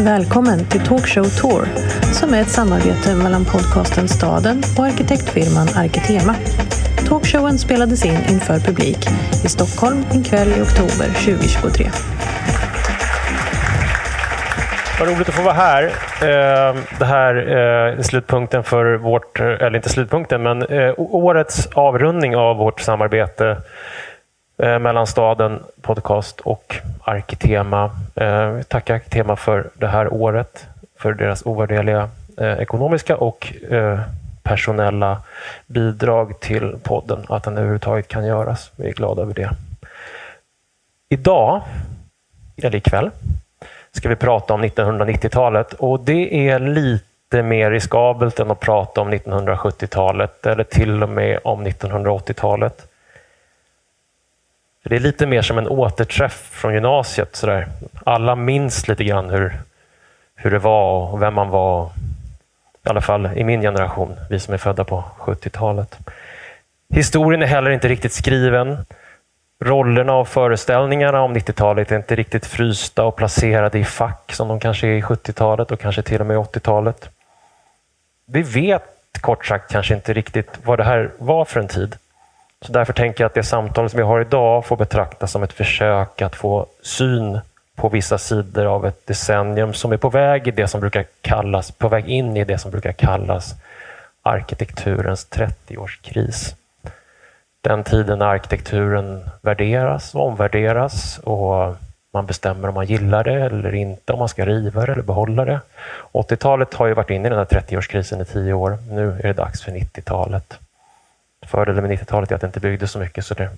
Välkommen till Talkshow Tour som är ett samarbete mellan podcasten Staden och arkitektfirman Arkitema. Talkshowen spelades in inför publik i Stockholm en kväll i oktober 2023. Vad roligt att få vara här. Ehm, det här eh, är slutpunkten för vårt, eh, eller inte slutpunkten, men eh, årets avrundning av vårt samarbete eh, mellan staden, podcast och Arkitema. Eh, tackar Arkitema för det här året, för deras ovärderliga eh, ekonomiska och eh, personella bidrag till podden, att den överhuvudtaget kan göras. Vi är glada över det. Idag, eller ikväll, ska vi prata om 1990-talet och det är lite mer riskabelt än att prata om 1970-talet eller till och med om 1980-talet. Det är lite mer som en återträff från gymnasiet. Sådär. Alla minns lite grann hur, hur det var och vem man var. I alla fall i min generation, vi som är födda på 70-talet. Historien är heller inte riktigt skriven rollerna och föreställningarna om 90-talet är inte riktigt frysta och placerade i fack som de kanske är i 70-talet och kanske till och med 80-talet. Vi vet kort sagt kanske inte riktigt vad det här var för en tid. Så därför tänker jag att det samtal som vi har idag får betraktas som ett försök att få syn på vissa sidor av ett decennium som är på väg i det som brukar kallas, på väg in i det som brukar kallas arkitekturens 30-årskris den tiden när arkitekturen värderas och omvärderas och man bestämmer om man gillar det eller inte, om man ska riva det eller behålla det. 80-talet har ju varit inne i den här 30-årskrisen i tio år. Nu är det dags för 90-talet. Fördelen med 90-talet är att det inte byggdes så mycket. Så det...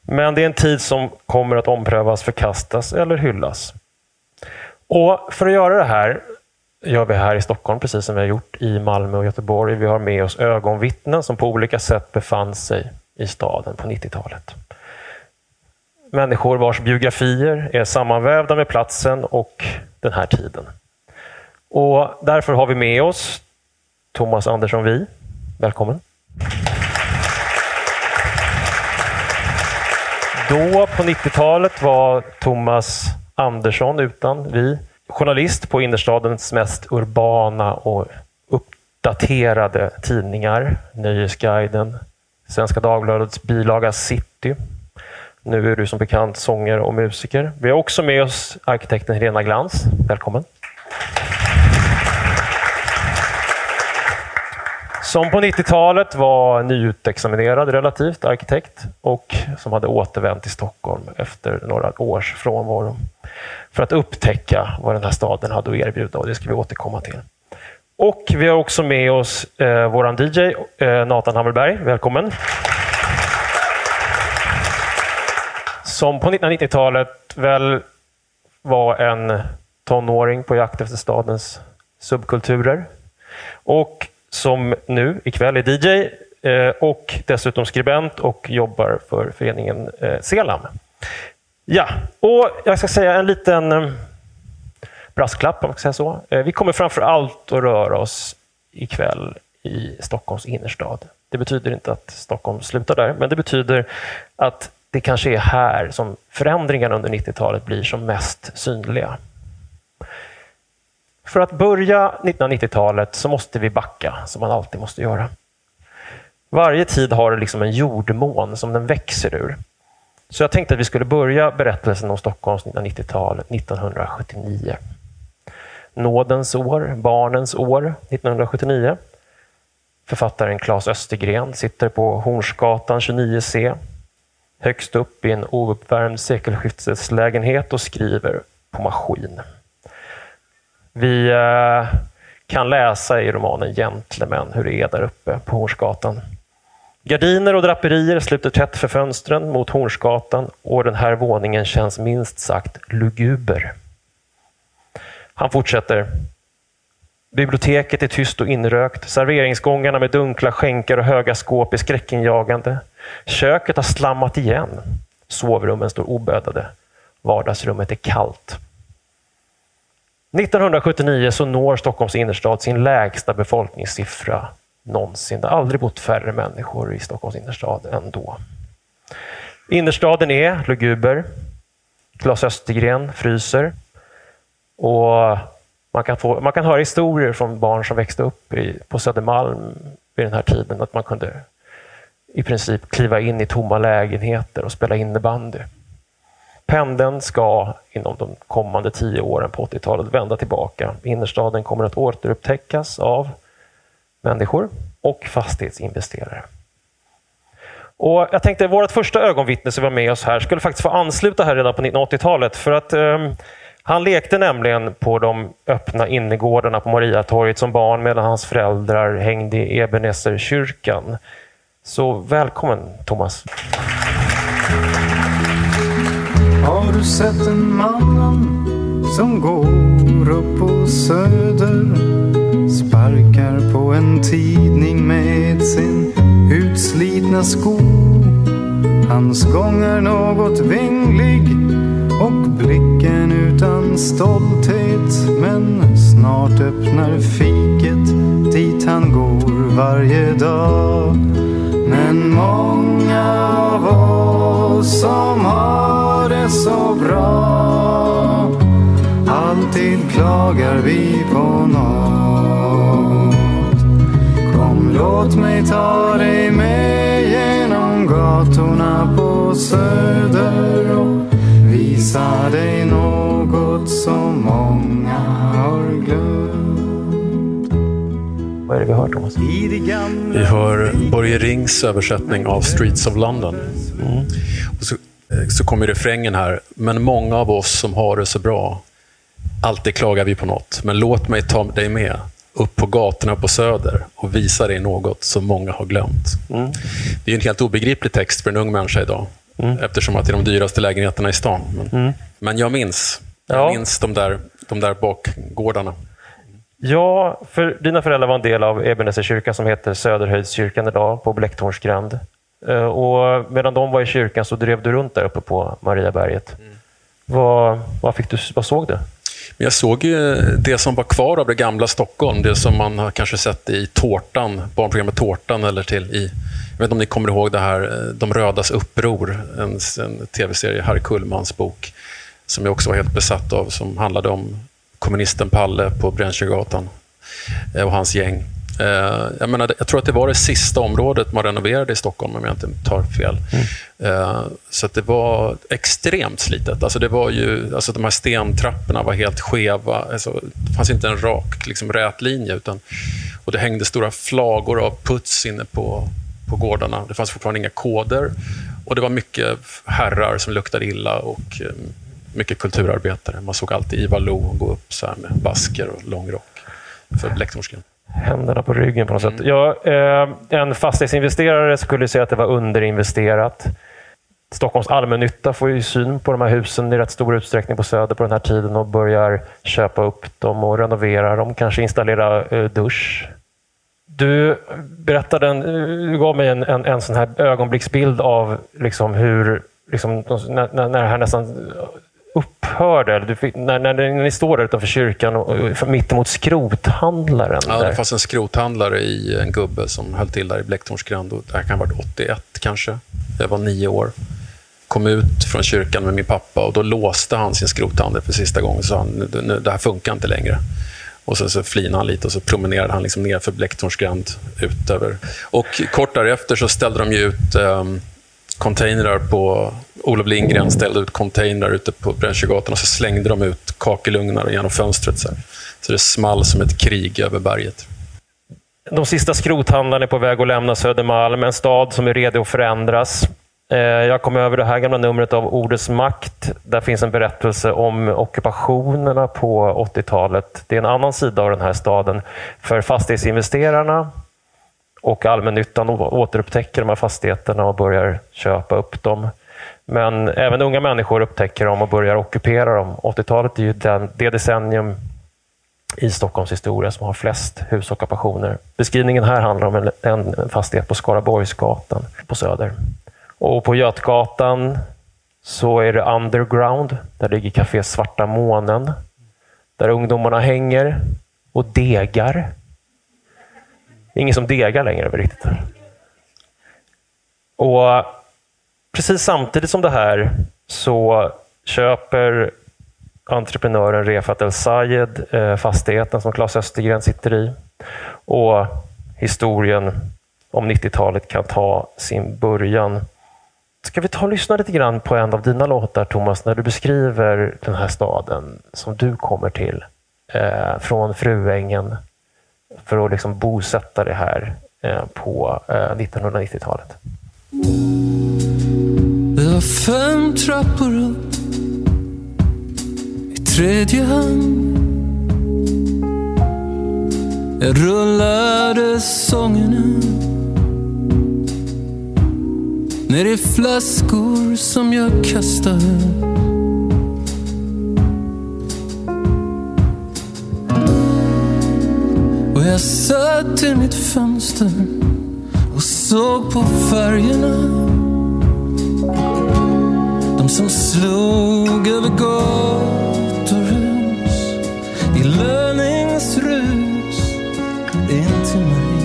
Men det är en tid som kommer att omprövas, förkastas eller hyllas. Och för att göra det här gör vi här i Stockholm, precis som vi har gjort i Malmö och Göteborg. Vi har med oss ögonvittnen som på olika sätt befann sig i staden på 90-talet. Människor vars biografier är sammanvävda med platsen och den här tiden. Och därför har vi med oss Thomas Andersson Vi. Välkommen. Då på 90-talet var Thomas Andersson utan Vi journalist på innerstadens mest urbana och uppdaterade tidningar. Nöjesguiden, Svenska Dagbladets bilaga City. Nu är du som bekant sångare och musiker. Vi har också med oss arkitekten Helena Glans. Välkommen. Som på 90-talet var nyutexaminerad relativt arkitekt och som hade återvänt till Stockholm efter några års frånvaro för att upptäcka vad den här staden hade att erbjuda och det ska vi återkomma till. Och vi har också med oss eh, våran DJ eh, Nathan Hammerberg. Välkommen! Som på 1990-talet väl var en tonåring på jakt efter stadens subkulturer. Och som nu ikväll är DJ eh, och dessutom skribent och jobbar för föreningen eh, Selam. Ja, och jag ska säga en liten eh, brasklapp om man ska säga så. Eh, vi kommer framför allt att röra oss ikväll i Stockholms innerstad. Det betyder inte att Stockholm slutar där, men det betyder att det kanske är här som förändringarna under 90-talet blir som mest synliga. För att börja 1990-talet så måste vi backa, som man alltid måste göra. Varje tid har liksom en jordmån som den växer ur. Så jag tänkte att vi skulle börja berättelsen om Stockholms 1990-tal 1979. Nådens år, barnens år 1979. Författaren Claes Östergren sitter på Hornsgatan 29C högst upp i en ouppvärmd sekelskifteslägenhet och skriver på maskin. Vi eh, kan läsa i romanen Gentlemen hur det är där uppe på Hornsgatan. Gardiner och draperier sluter tätt för fönstren mot Hornsgatan och den här våningen känns minst sagt luguber. Han fortsätter. Biblioteket är tyst och inrökt. Serveringsgångarna med dunkla skänkar och höga skåp är skräckinjagande. Köket har slammat igen. Sovrummen står obödade. Vardagsrummet är kallt. 1979 så når Stockholms innerstad sin lägsta befolkningssiffra någonsin. Det har aldrig bott färre människor i Stockholms innerstad än då. Innerstaden är luguber. Claes Östergren fryser. Och man, kan få, man kan höra historier från barn som växte upp i, på Södermalm vid den här tiden, att man kunde i princip kliva in i tomma lägenheter och spela innebandy. Pendeln ska inom de kommande tio åren på 80-talet vända tillbaka. Innerstaden kommer att återupptäckas av människor och fastighetsinvesterare. Och jag tänkte vårt första ögonvittne som var med oss här skulle faktiskt få ansluta här redan på 1980-talet för att um, han lekte nämligen på de öppna innergårdarna på Mariatorget som barn medan hans föräldrar hängde i Ebenezerkyrkan. Så välkommen Thomas. Har du sett en mannen som går upp på Söder? Sparkar på en tidning med sin utslitna sko. Hans gång är något vinglig och blicken utan stolthet. Men snart öppnar fiket dit han går varje dag. Men många av oss som har så bra Alltid klagar vi på något Kom låt mig ta dig med genom gatorna på Söder och visa dig något som många har glömt Vad är det vi hör Thomas? Vi hör Börje Rings översättning av Streets of London. Och så, så kommer refrängen här. Men många av oss som har det så bra, alltid klagar vi på något. Men låt mig ta dig med upp på gatorna på Söder och visa dig något som många har glömt. Det är en helt obegriplig text för en ung människa idag. Eftersom att det är de dyraste lägenheterna i stan. Men, men jag minns. Jag Ja. minns de där, de där bakgårdarna. Ja, för dina föräldrar var en del av Ebenezerkyrkan som heter Söderhöjdskyrkan idag på Blecktornsgränd. Eh, Eh, och medan de var i kyrkan så drev du runt där uppe på Mariaberget. Vad, vad, fick du, vad såg du? Jag såg ju det som var kvar av det gamla Stockholm, det som man har kanske sett i Tårtan, barnprogrammet Tårtan, eller till i, jag vet inte om ni kommer ihåg det här, eh, De rödas uppror, en, en tv-serie, Harry Kullmans bok, som jag också var helt besatt av, som handlade om kommunisten Palle på Brännkyrkogatan eh, och hans gäng. Eh, Jag, menar, jag tror att det var det sista området man renoverade i Stockholm, om jag inte tar fel. Eh, Så det var extremt slitet. Alltså det var ju, alltså de här stentrapporna var helt skeva. Alltså det fanns inte en rak, liksom, rät linje. Utan, och det hängde stora flagor av puts inne på, på gårdarna. Det fanns fortfarande inga koder. Och det var mycket herrar som luktade illa och eh, mycket kulturarbetare. Man såg alltid Ivar Lo gå upp så med basker och lång rock för Blecktornsgren. Händerna på ryggen på något sätt. Ja, eh, en fastighetsinvesterare skulle säga att det var underinvesterat. Stockholms allmännytta får ju syn på de här husen i rätt stor utsträckning på Söder på den här tiden och börjar köpa upp dem och renovera dem, kanske installera eh, dusch. Du berättade, en, du gav mig en, en, en sån här ögonblicksbild av liksom hur, liksom, när när det här nästan upphörde. eller Du fick, när, när, när ni står där utanför kyrkan och, och mittemot skrothandlaren. Ja, det fanns en skrothandlare i en gubbe som höll till där i Blecktornsgränd. Det här kan ha varit 81 kanske. Jag var nio år. Kom ut från kyrkan med min pappa och då låste han sin skrothandel för sista gången. Så han, "Nu- det här funkar inte längre. Och så, så flinade han lite och så promenerade han liksom ner för Blecktornsgränd ut över. Och kort därefter så ställde de ut um, containrar på... Olof Lindgren ställde ut containrar ute på Brännkögatan och så slängde de ut kakelugnar genom fönstret. Så, här. så det small som ett krig över berget. De sista skrothandlarna är på väg att lämna Södermalm, en stad som är redo att förändras. Eh, jag kom över det här gamla numret av Ordets makt. Där finns en berättelse om ockupationerna på 80-talet. Det är en annan sida av den här staden. För fastighetsinvesterarna och allmännyttan återupptäcker de här fastigheterna och börjar köpa upp dem. Men även unga människor upptäcker dem och börjar ockupera dem. 80-talet är ju den, det decennium i Stockholms historia som har flest husockupationer. Beskrivningen här handlar om en, en fastighet på Skaraborgsgatan på Söder. Och på Götgatan så är det underground. Där ligger Café Svarta Månen. Där ungdomarna hänger och degar. Det är ingen som degar längre riktigt. Och precis samtidigt som det här så köper entreprenören Refat El Sayed, eh, fastigheten som Claes Östergren sitter i. Och historien om 90-talet kan ta sin början. Ska vi ta och lyssna lite grann på en av dina låtar, Thomas, när du beskriver den här staden som du kommer till eh, från Fruängen för att liksom bosätta dig här eh, på 1990-talet. Det var fem trappor upp i tredje hand. Jag rullade sångerna ner i flaskor som jag kastade. Och jag satt i mitt fönster och såg på färgerna. De som slog över gator hus i löningsrus in till mig.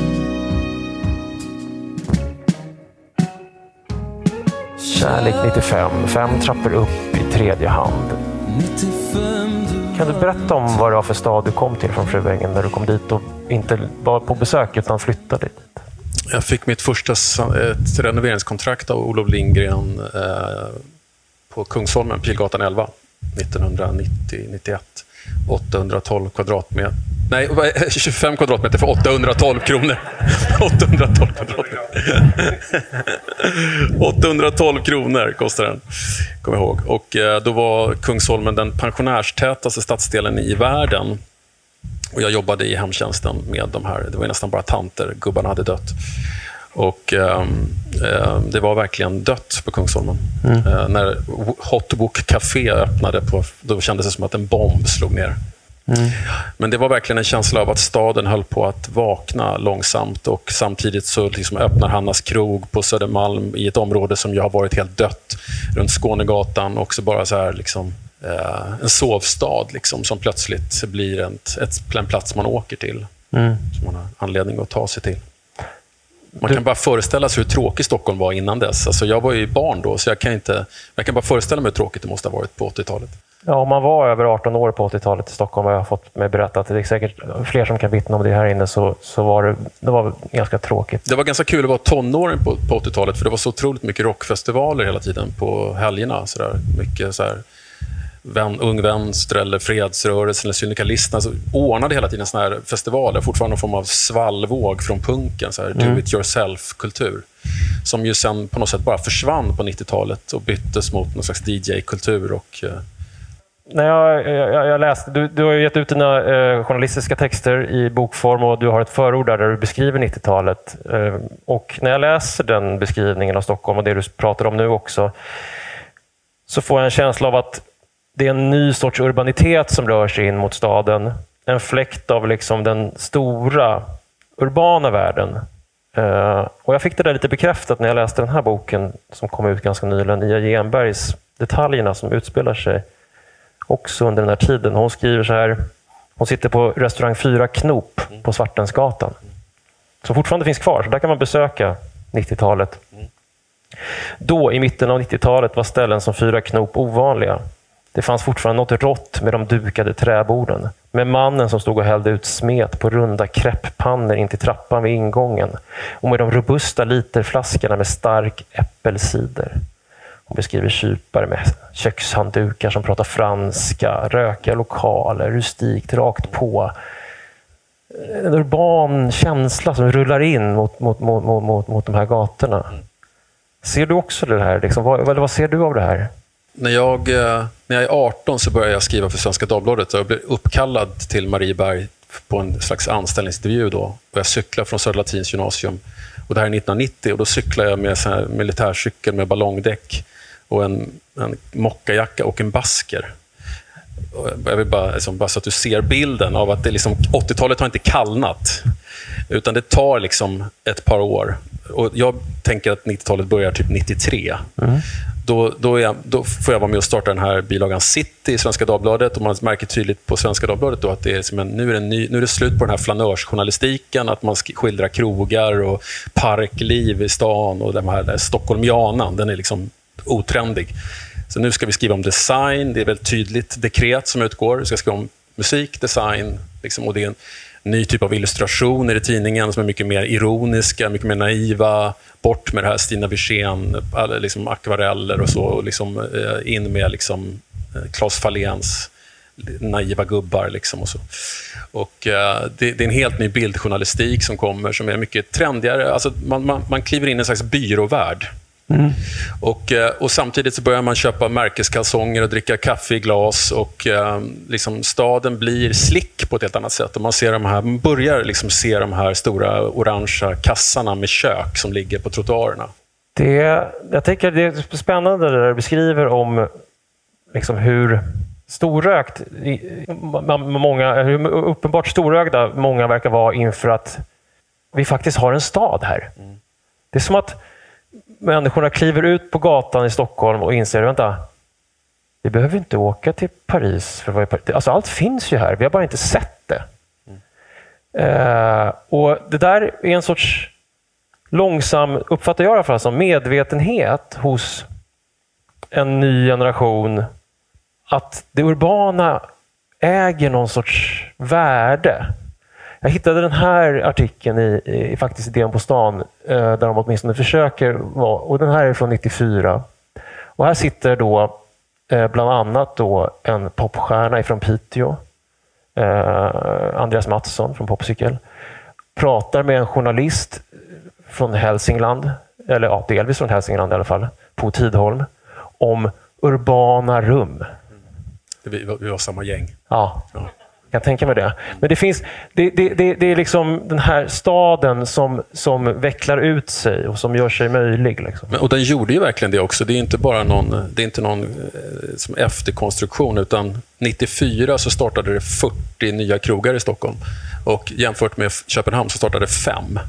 Kärlek 95, fem trappor upp i tredje hand. 95 du kan du berätta om vad det var för stad du kom till från Fruängen när du kom dit och inte var på besök utan flyttade dit? Jag fick mitt första ett renoveringskontrakt av Olof Lindgren eh, på Kungsholmen, Pilgatan 11, 1990-91. 812 kvadratmeter. Nej, 25 kvadratmeter för 812 kronor. 812 kvadratmeter. 812 kronor kostar den, kommer jag ihåg. Och eh, då var Kungsholmen den pensionärstätaste stadsdelen i världen. Och jag jobbade i hemtjänsten med de här, det var nästan bara tanter, gubbarna hade dött. Och ehm, ehm, det var verkligen dött på Kungsholmen. Eh, när Hot Wok Café öppnade, på, då kändes det som att en bomb slog ner. Men det var verkligen en känsla av att staden höll på att vakna långsamt och samtidigt så liksom öppnar Hannas krog på Södermalm i ett område som ju har varit helt dött runt Skånegatan. Också bara så här liksom, eh, en sovstad liksom, som plötsligt blir ett, ett, en plats man åker till. Som man har anledning att ta sig till. Man kan bara föreställa sig hur tråkig Stockholm var innan dess. Alltså jag var ju barn då, så jag kan, inte, jag kan bara föreställa mig hur tråkigt det måste ha varit på 80-talet. Ja, om man var över 18 år på 80-talet i Stockholm, vad jag har fått mig berättat, det är säkert fler som kan vittna om det här inne, så, så var det, det var ganska tråkigt. Det var ganska kul att vara tonåring på, på 80-talet, för det var så otroligt mycket rockfestivaler hela tiden på helgerna. Så där. Mycket så här, vän, Ung Vänster, eller Fredsrörelsen eller Syndikalisterna så ordnade hela tiden såna här festivaler. Fortfarande någon form av svallvåg från punken, så här, do it yourself-kultur. Som ju sen på något sätt bara försvann på 90-talet och byttes mot någon slags DJ-kultur. Och, eh, När jag, jag, jag läste, du, du har ju gett ut dina eh, journalistiska texter i bokform och du har ett förord där, där du beskriver 90-talet. Eh, och när jag läser den beskrivningen av Stockholm och det du pratar om nu också, så får jag en känsla av att det är en ny sorts urbanitet som rör sig in mot staden. En fläkt av liksom den stora urbana världen. Eh, och jag fick det där lite bekräftat när jag läste den här boken som kom ut ganska nyligen, Ia Genbergs Detaljerna som utspelar sig också under den här tiden. Hon skriver så här, hon sitter på restaurang 4 Knop på Svartensgatan. Som fortfarande finns kvar, så där kan man besöka 90-talet. Då, i mitten av 90-talet, var ställen som Fyra Knop ovanliga. Det fanns fortfarande något rått med de dukade träborden. Med mannen som stod och hällde ut smet på runda kräpppannor in till trappan vid ingången. Och med de robusta literflaskorna med stark äppelcider. Hon beskriver kypare med kökshanddukar som pratar franska, rökiga lokaler, rustikt, rakt på. En urban känsla som rullar in mot, mot, mot, mot, mot, mot de här gatorna. Ser du också det här? Liksom, vad, vad ser du av det här? När jag, eh, när jag är 18 så börjar jag skriva för Svenska Dagbladet och jag blir uppkallad till Marieberg på en slags anställningsintervju. Då. Och jag cyklar från Södra Latins gymnasium. Och det här är 1990 och då cyklar jag med här militärcykel med ballongdäck och en, en mockajacka och en basker. Jag vill bara, liksom, bara så att du ser bilden av att det liksom, 80-talet har inte kallnat. Utan det tar liksom ett par år. Och jag tänker att 90-talet börjar typ 93. Då, då, är jag, då får jag vara med och starta den här bilagan City i Svenska Dagbladet. Och man märker tydligt på Svenska Dagbladet då att det är som en, nu, är det ny, nu är det slut på den här flanörsjournalistiken. Att man skildrar krogar och parkliv i stan och den här Stockholmianan. Den är liksom otrendig. Så nu ska vi skriva om design, det är väldigt tydligt dekret som utgår. Vi ska skriva om musik, design, liksom, och det är en ny typ av illustrationer i tidningen som är mycket mer ironiska, mycket mer naiva. Bort med det här Stina Wirsén, liksom akvareller och så, och liksom, eh, in med liksom, eh, Claes Faléns naiva gubbar. Liksom och så. Och, eh, det, det, är en helt ny bildjournalistik som kommer, som är mycket trendigare. Alltså, man, man, man kliver in i en slags byråvärld. Mm. Och, uh, och Samtidigt så börjar man köpa märkeskalsonger och dricka kaffe i glas. och uh, liksom Staden blir slick på ett helt annat sätt. Och man, ser de här, man börjar liksom se de här stora orangea kassarna med kök som ligger på trottoarerna. Det, jag tycker det är spännande det du beskriver om liksom hur storrökt, många, uppenbart storögda många verkar vara inför att vi faktiskt har en stad här. Mm. Det är som att människorna kliver ut på gatan i Stockholm och inser, vänta, vi behöver inte åka till Paris för att vara i Paris. Alltså, allt finns ju här, vi har bara inte sett det. Mm. Eh, och Det där är en sorts långsam, uppfattar jag i alla fall, som medvetenhet hos en ny generation att det urbana äger någon sorts värde. Jag hittade den här artikeln i, i faktiskt Idén på stan, eh, där de åtminstone försöker vara, och den här är från 94. Och här sitter då eh, bland annat då en popstjärna ifrån Piteå, eh, Andreas Mattsson från Popcykel, pratar med en journalist från Hälsingland, eller ja, delvis från Hälsingland i alla fall, på Tidholm, om urbana rum. Vi, vi var samma gäng. Ja. ja. Jag tänker mig det. Men det finns, det, det, det, det, är liksom den här staden som, som vecklar ut sig och som gör sig möjlig. Liksom. Men, och den gjorde ju verkligen det också. Det är inte bara någon, det är inte någon eh, som efterkonstruktion, utan 94 så startade det 40 nya krogar i Stockholm. Och jämfört med Köpenhamn så startade fem.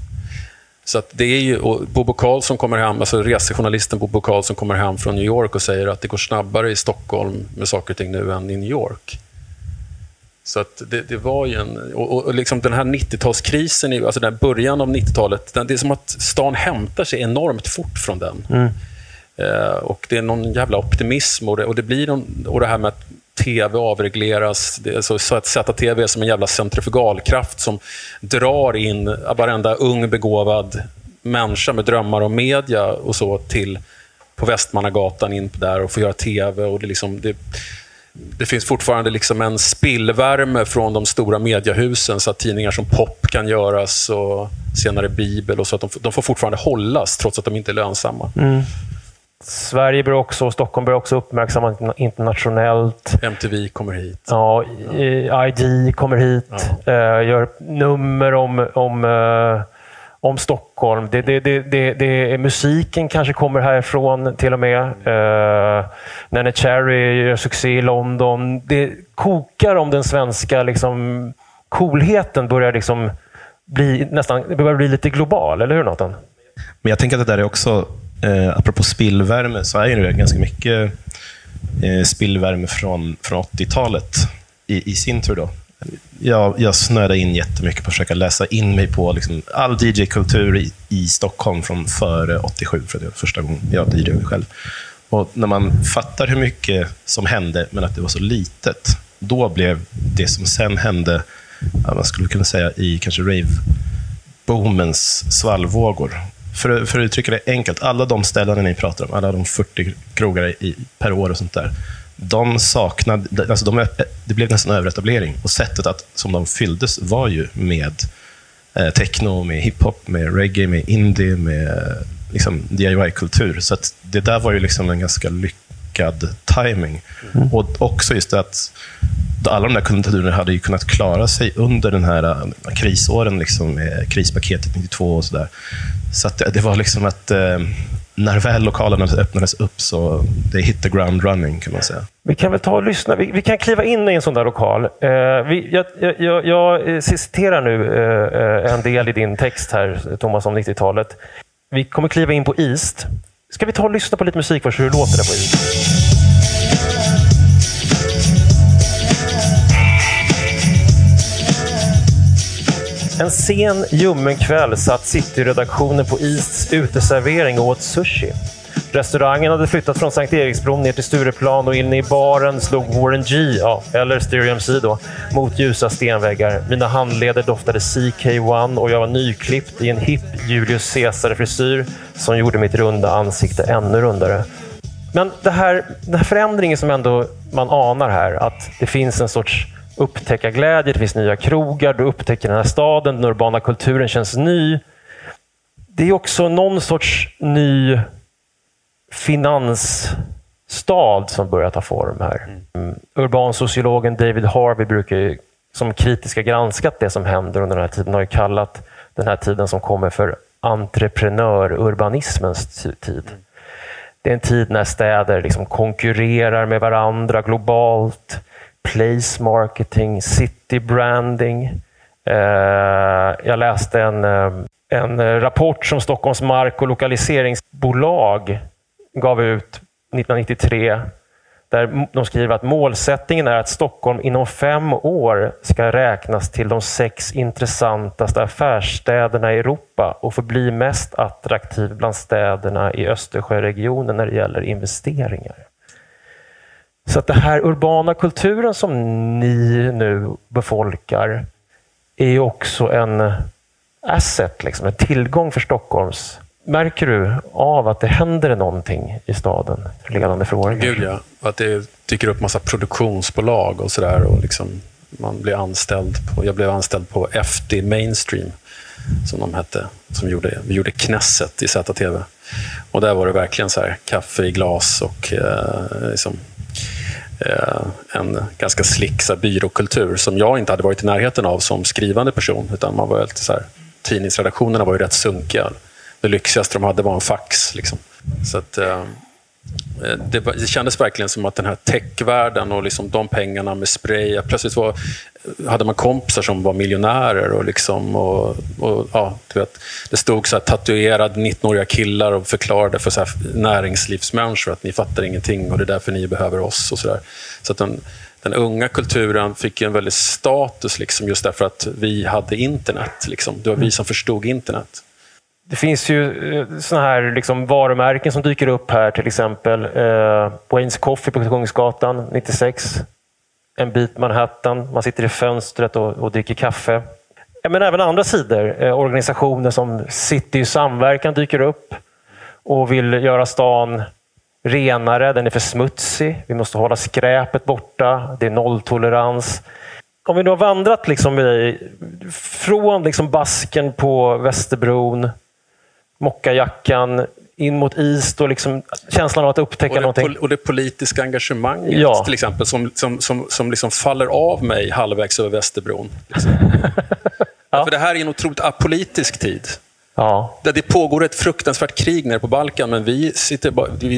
Så det är ju, Bobo Karlsson kommer hem, alltså resejournalisten Bobo Karlsson kommer hem från New York och säger att det går snabbare i Stockholm med saker och ting nu än i New York. Så att det, det var ju en... Och, och liksom den här 90-talskrisen, alltså den början av 90-talet, det är som att stan hämtar sig enormt fort från den. Mm. Eh, och Det är någon jävla optimism och det, och det blir någon, och det här med att tv avregleras. Så, så att ZTV är som en jävla centrifugalkraft som drar in varenda ung begåvad människa med drömmar om media och så till på Västmannagatan in där och få göra tv. Och det, liksom, det, det finns fortfarande liksom en spillvärme från de stora mediehusen så att tidningar som Pop kan göras och senare Bibel och så att de, de får fortfarande hållas trots att de inte är lönsamma. Mm. Sverige bör också, Stockholm bör också uppmärksammas internationellt. MTV kommer hit. Ja, ID kommer hit. Ja. Uh, gör nummer om, om, uh, om Stockholm. Det, det, det, det, det, musiken kanske kommer härifrån till och med. Eh, uh, Nene Cherry gör succé i London. Det kokar om den svenska liksom, coolheten börjar liksom bli, nästan, börjar bli lite global, eller hur Nathan? Men jag tänker att det där är också Eh, apropå spillvärme så är det ganska mycket eh, spillvärme från, från 80-talet i, i sin tur. Då. Jag, jag snöade in jättemycket på att försöka läsa in mig på liksom, all DJ-kultur i, i Stockholm från före 87, för det var första gången jag DJade själv. Och när man fattar hur mycket som hände, men att det var så litet, då blev det som sen hände, man skulle kunna säga i kanske rave-boomens svallvågor för, för att uttrycka det enkelt, alla de ställen ni pratar om, alla de 40 krogar i, per år och sånt där, de saknade, alltså de, det blev nästan överetablering. Och sättet att, som de fylldes var ju med eh, techno, med hiphop, med reggae, med indie, med liksom, DIY-kultur. Så det där var ju liksom en ganska lyckad timing. Mm. Och också just det att alla de där kulturerna hade ju kunnat klara sig under den här uh, krisåren, liksom, med krispaketet 92 och sådär. Så att det, det var liksom att eh, när väl lokalerna öppnades upp så det hit the ground running kan man säga. Vi kan väl ta och lyssna. Vi, vi kan kliva in i en sån där lokal. Eh, vi, jag, jag, jag, citerar nu eh, en del i din text här, Thomas, om 90-talet. Vi kommer kliva in på East. Ska vi ta och lyssna på lite musik först, hur det låter där på East? En sen, ljummen kväll satt City-redaktionen på Easts uteservering och åt sushi. Restaurangen hade flyttat från Sankt Eriksbron ner till Stureplan och inne i baren slog Warren G, ja, eller Stereo MC då, mot ljusa stenväggar. Mina handleder doftade CK1 och jag var nyklippt i en hipp Julius Caesar-frisyr som gjorde mitt runda ansikte ännu rundare. Men det här, den här förändringen som ändå man anar här, att det finns en sorts upptäckarglädje, det finns nya krogar, du upptäcker den här staden, den urbana kulturen känns ny. Det är också någon sorts ny finansstad som börjar ta form här. Mm. Urbansociologen David Harvey brukar ju, som kritiskt har granskat det som händer under den här tiden, har ju kallat den här tiden som kommer för entreprenörurbanismens tid. Det är en tid när städer liksom konkurrerar med varandra globalt. Place marketing, city branding. Eh, jag läste en, eh, en rapport som Stockholms mark och lokaliseringsbolag gav ut 1993 där de skriver att målsättningen är att Stockholm inom fem år ska räknas till de sex intressantaste affärsstäderna i Europa och förbli mest attraktiv bland städerna i Östersjöregionen när det gäller investeringar. Så att den här urbana kulturen som ni nu befolkar är också en asset, liksom, en tillgång för Stockholms Märker du av att det händer någonting i staden? Ledande frågor. Gud ja. Att det dyker upp massa produktionsbolag och sådär. liksom, man blir anställd på, jag blev anställd på FD Mainstream, som de hette. Som gjorde, vi gjorde Knesset i ZTV. Och där var det verkligen så här, kaffe i glas och eh, liksom, Eh, en ganska slick så här, byråkultur som jag inte hade varit i närheten av som skrivande person. Utan man var lite så här, tidningsredaktionerna var ju rätt sunkiga det lyxigaste de hade var en fax. Liksom. Så att, eh, det, det kändes verkligen som att den här techvärlden och liksom de pengarna med spray. Plötsligt var, hade man kompisar som var miljonärer. och, liksom, och, och ja, du vet, Det stod så här, tatuerade 19-åriga killar och förklarade för så här, näringslivsmänniskor att ni fattar ingenting och det är därför ni behöver oss. och Så, där. så att den, den unga kulturen fick en väldig status liksom, just därför att vi hade internet. Liksom. Det var vi som förstod internet. Det finns ju eh, såna här liksom varumärken som dyker upp här, till exempel eh, Waynes Coffee på Kungsgatan 96. En bit Manhattan, man sitter i fönstret och, och dricker kaffe. Men även andra sidor, eh, organisationer som City i samverkan dyker upp och vill göra stan renare, den är för smutsig, vi måste hålla skräpet borta, det är nolltolerans. Om vi nu har vandrat liksom i, från liksom basken på Västerbron mockajackan, in mot is och liksom känslan av att upptäcka och någonting. Och det politiska engagemanget ja. till exempel, som, som, som, som liksom faller av mig halvvägs över Västerbron. Liksom. ja. För det här är en otroligt apolitisk tid. Ja. Där det pågår ett fruktansvärt krig nere på Balkan, men vi sitter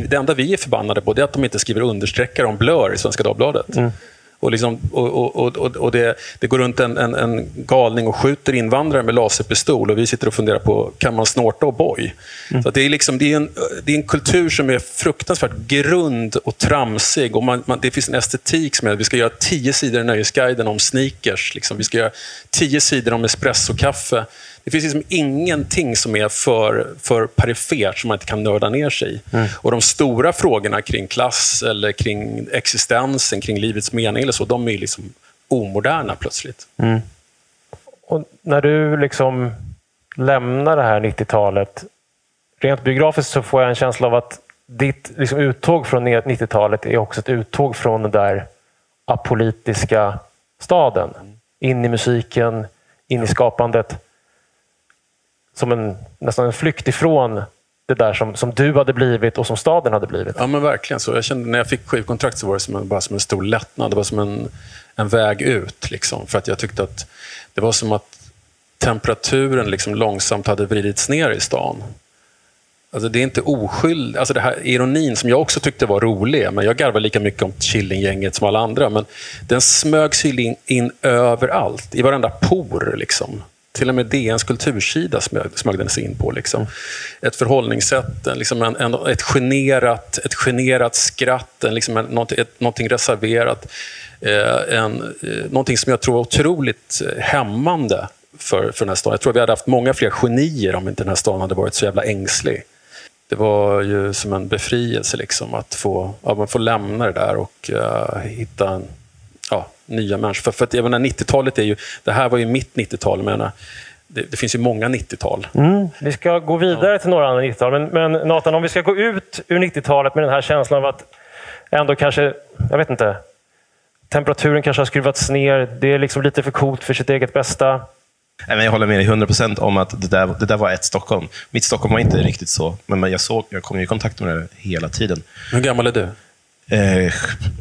det enda vi är förbannade på är att de inte skriver understreckare om Blur i Svenska Dagbladet. Mm. Och, liksom, och, och, och, och det, det, går runt en, en, en, galning och skjuter invandrare med laserpistol och vi sitter och funderar på, kan man snorta O'boy? Mm. Så det, är liksom, det, är en, det är en kultur som är fruktansvärt grund och tramsig. Och man, man, det finns en estetik som är att vi ska göra tio sidor i Nöjesguiden om sneakers. Liksom. Vi ska göra tio sidor om espressokaffe. Det finns liksom ingenting som är för, för perifert som man inte kan nörda ner sig i. Mm. Och de stora frågorna kring klass, eller kring existensen, kring livets mening, eller så, de är liksom omoderna plötsligt. Mm. Och när du liksom lämnar det här 90-talet, rent biografiskt så får jag en känsla av att ditt liksom uttåg från 90-talet är också ett uttåg från den där apolitiska staden. In i musiken, in i skapandet som en, nästan en flykt ifrån det där som, som du hade blivit och som staden hade blivit. Ja, men verkligen så. Jag kände, när jag fick skivkontrakt så var det som en, bara som en stor lättnad. Det var som en, en väg ut. Liksom, för att jag tyckte att det var som att temperaturen liksom långsamt hade vridits ner i stan. Alltså det är inte oskyldigt. Alltså det här ironin som jag också tyckte var rolig, men jag garvar lika mycket om Killinggänget som alla andra, men den smög sig in, in överallt, i varenda por. Liksom till och med DNs kultursida smög den sig in på. Liksom. Ett förhållningssätt, liksom en, en, ett, generat, ett generat skratt, en, liksom en, något, ett, någonting reserverat. Eh, en, eh, någonting som jag tror var otroligt eh, hämmande för, för den här staden. Jag tror vi hade haft många fler genier om inte den här staden hade varit så jävla ängslig. det var ju som en befrielse liksom, att få, ja, man får lämna det där och uh, hitta en, nya människor. För, för att, jag menar, 90-talet är ju, det här var ju mitt 90-tal. Det, det finns ju många 90-tal. Mm. Vi ska gå vidare ja. till några andra 90-tal. Men, men Nathan, om vi ska gå ut ur 90-talet med den här känslan av att ändå kanske, jag vet inte, temperaturen kanske har skruvats ner. Det är liksom lite för coolt för sitt eget bästa. Jag håller med dig 100 procent om att det där, det där var ett Stockholm. Mitt Stockholm var inte riktigt så, men jag, såg, jag kom i kontakt med det hela tiden. Hur gammal är du? Eh,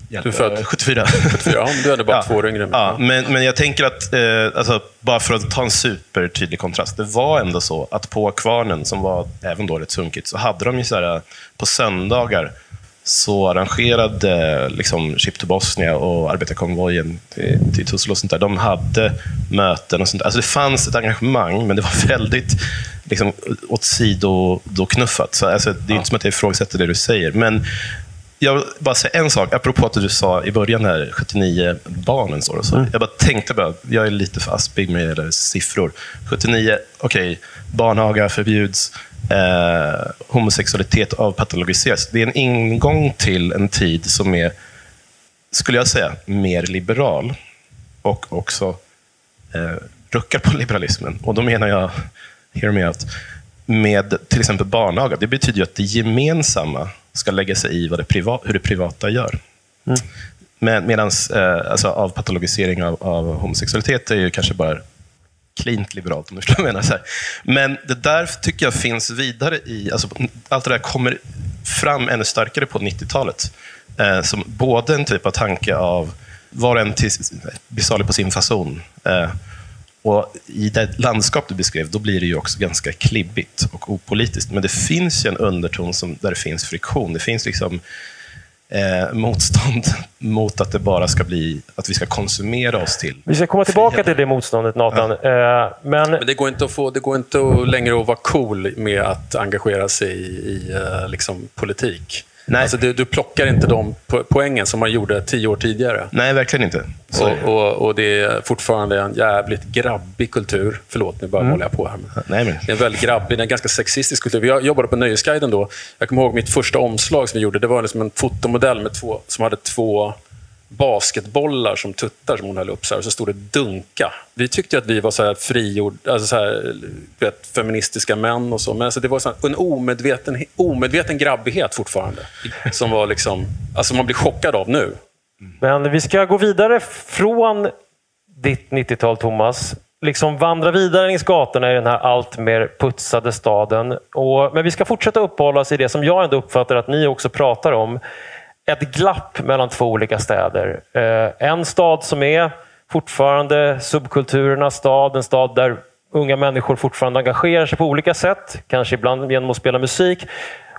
du är född? 74. 74 ja, du är bara ja. två år yngre. Ja, men, men jag tänker att, eh, alltså, bara för att ta en supertydlig kontrast. Det var ändå så att på Kvarnen, som var även då rätt sunkigt, så hade de ju så här, på söndagar så arrangerade liksom Chip to Bosnia och arbetarkonvojen till, till Tussel och sånt där, de hade möten och sånt där. Alltså det fanns ett engagemang, men det var väldigt liksom, åt sido då knuffat. Så, alltså, det är ja. inte som att jag ifrågasätter det du säger. Men jag vill bara säga en sak, apropå att du sa i början här, 79 barnen. Så, så. Mm. Jag bara tänkte bara, jag är lite för aspig med siffror. 79, okej, okay, barnhaga förbjuds eh, homosexualitet avpatologiseras. Det är en ingång till en tid som är, skulle jag säga, mer liberal och också eh, ruckar på liberalismen. Och då menar jag, hear me out, med till exempel barnaga. Det betyder ju att det gemensamma ska lägga sig i vad det priva, hur det privata gör. Mm. Med, Medan eh, alltså, avpatologisering av, av homosexualitet är ju kanske bara klint liberalt, om du förstår vad jag menar. Så här. Men det där tycker jag finns vidare i... Alltså, allt det där kommer fram ännu starkare på 90-talet. Eh, som både en typ av tanke av var och en blir salig på sin fason. Eh, och I det landskap du beskrev, då blir det ju också ganska klibbigt och opolitiskt. Men det finns ju en underton som, där det finns friktion. Det finns liksom eh, motstånd mot att det bara ska bli att vi ska konsumera oss till. Vi ska komma tillbaka till det motståndet, Nathan. Ja. Eh, men... men... det går inte, att få, det går inte att längre att vara cool med att engagera sig i, i eh, liksom, politik. Nej. Alltså, du, du plockar inte de poängen som man gjorde tio år tidigare. Nej, verkligen inte. Och, och, och, det är fortfarande en jävligt grabbig kultur. Förlåt, nu bara mm. håller jag på här. Nej, men... Det är en väldigt grabbig, en ganska sexistisk kultur. Vi jobbade på Nöjesguiden då. Jag kommer ihåg mitt första omslag som vi gjorde. Det var liksom en fotomodell med två, som hade två basketbollar som tuttar som hon höll upp. Så, här, och så stod det dunka. Vi tyckte att vi var så här frigjord, alltså så här, vet, feministiska män och så. Men alltså det var så här, en omedveten, omedveten grabbighet fortfarande. Som var liksom, alltså man blir chockad av nu. Men vi ska gå vidare från ditt 90-tal, Thomas. Liksom vandra vidare längs gatorna i den här allt mer putsade staden. Och, men vi ska fortsätta uppehålla oss i det som jag ändå uppfattar att ni också pratar om ett glapp mellan två olika städer. Eh, en stad som är fortfarande subkulturernas stad, en stad där unga människor fortfarande engagerar sig på olika sätt, kanske ibland genom att spela musik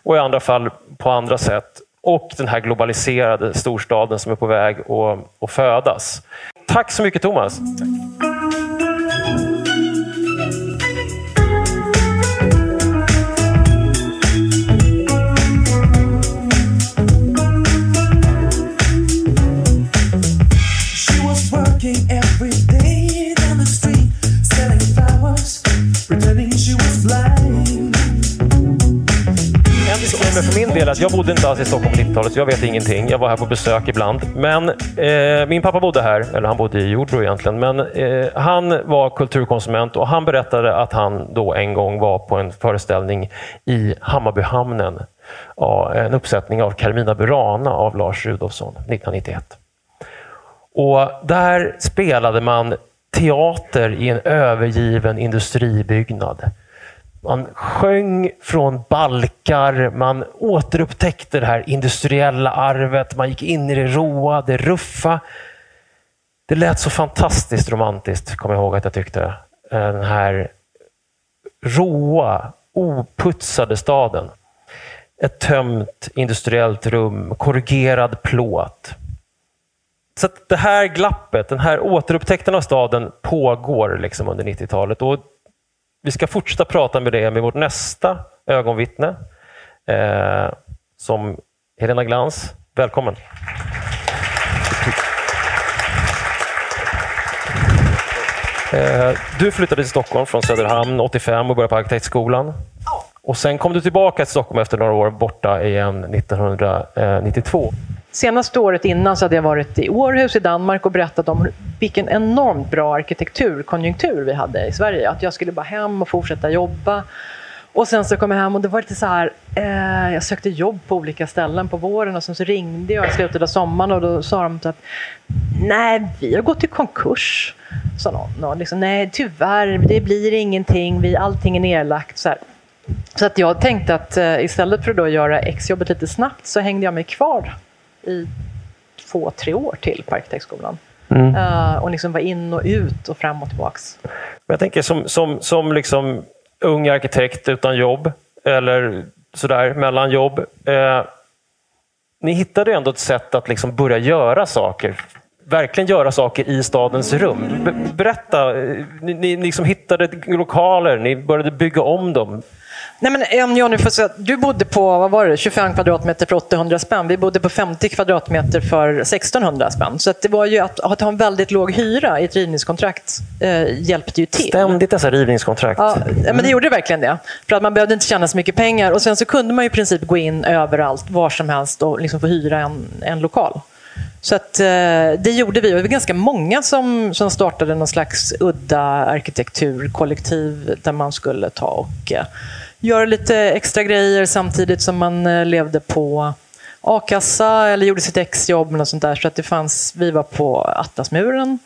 och i andra fall på andra sätt. Och den här globaliserade storstaden som är på väg att, att födas. Tack så mycket Thomas. Tack. Men för min del att jag bodde inte alls i Stockholm på 90-talet, så jag vet ingenting. Jag var här på besök ibland. Men eh, min pappa bodde här, eller han bodde i Jordbro egentligen, men eh, han var kulturkonsument och han berättade att han då en gång var på en föreställning i Hammarbyhamnen. Ja, en uppsättning av Carmina Burana av Lars Rudolfsson 1991. Och där spelade man teater i en övergiven industribyggnad. Man sjöng från balkar, man återupptäckte det här industriella arvet, man gick in i det råa, det ruffa. Det lät så fantastiskt romantiskt, kommer jag ihåg att jag tyckte. Eh, den här råa, oputsade staden. Ett tömt industriellt rum, korrugerad plåt. Så det här glappet, den här återupptäckten av staden pågår liksom under 90-talet. Och vi ska fortsätta prata med det med vårt nästa ögonvittne, eh, som Helena Glans. Välkommen! Eh, du flyttade till Stockholm från Söderhamn 85 och började på Arkitektskolan. Och sen kom du tillbaka till Stockholm efter några år borta igen 1992. Senaste året innan så hade jag varit i Århus i Danmark och berättat om vilken enormt bra arkitekturkonjunktur vi hade i Sverige. Att jag skulle bara hem och fortsätta jobba. Och sen så kom jag hem och det var lite så här, eh, jag sökte jobb på olika ställen på våren och sen så ringde jag i slutet av sommaren och då sa de att nej, vi har gått i konkurs. Sa någon. Och liksom, nej, tyvärr, det blir ingenting, vi, allting är nedlagt. Så, här. så att jag tänkte att eh, istället för att då göra exjobbet lite snabbt så hängde jag mig kvar i två, tre år till på arkitektskolan. Mm. Uh, och liksom var in och ut och fram och tillbaks. Men jag tänker som, som, som liksom ung arkitekt utan jobb, eller sådär mellan jobb. Eh, ni hittade ändå ett sätt att liksom börja göra saker. Verkligen göra saker i stadens rum. Be berätta, eh, ni, ni liksom hittade lokaler, ni började bygga om dem. Nej, men om jag nu får säga, du bodde på vad var det, 25 kvadratmeter för 800 spänn. Vi bodde på 50 kvadratmeter för 1600 spänn. Så att det var ju att, att ha en väldigt låg hyra i ett rivningskontrakt eh, hjälpte ju till. Ständigt dessa rivningskontrakt. Ja, men det gjorde verkligen det. För att man behövde inte tjäna så mycket pengar. Och sen så kunde man i princip gå in överallt, var som helst och liksom få hyra en, en lokal. Så att, eh, det gjorde vi. Och det var ganska många som, som startade någon slags udda arkitekturkollektiv där man skulle ta och eh, göra lite extra grejer samtidigt som man eh, levde på a-kassa eller gjorde sitt exjobb. Och sånt där. Så att det fanns, vi var på Atlasmuren,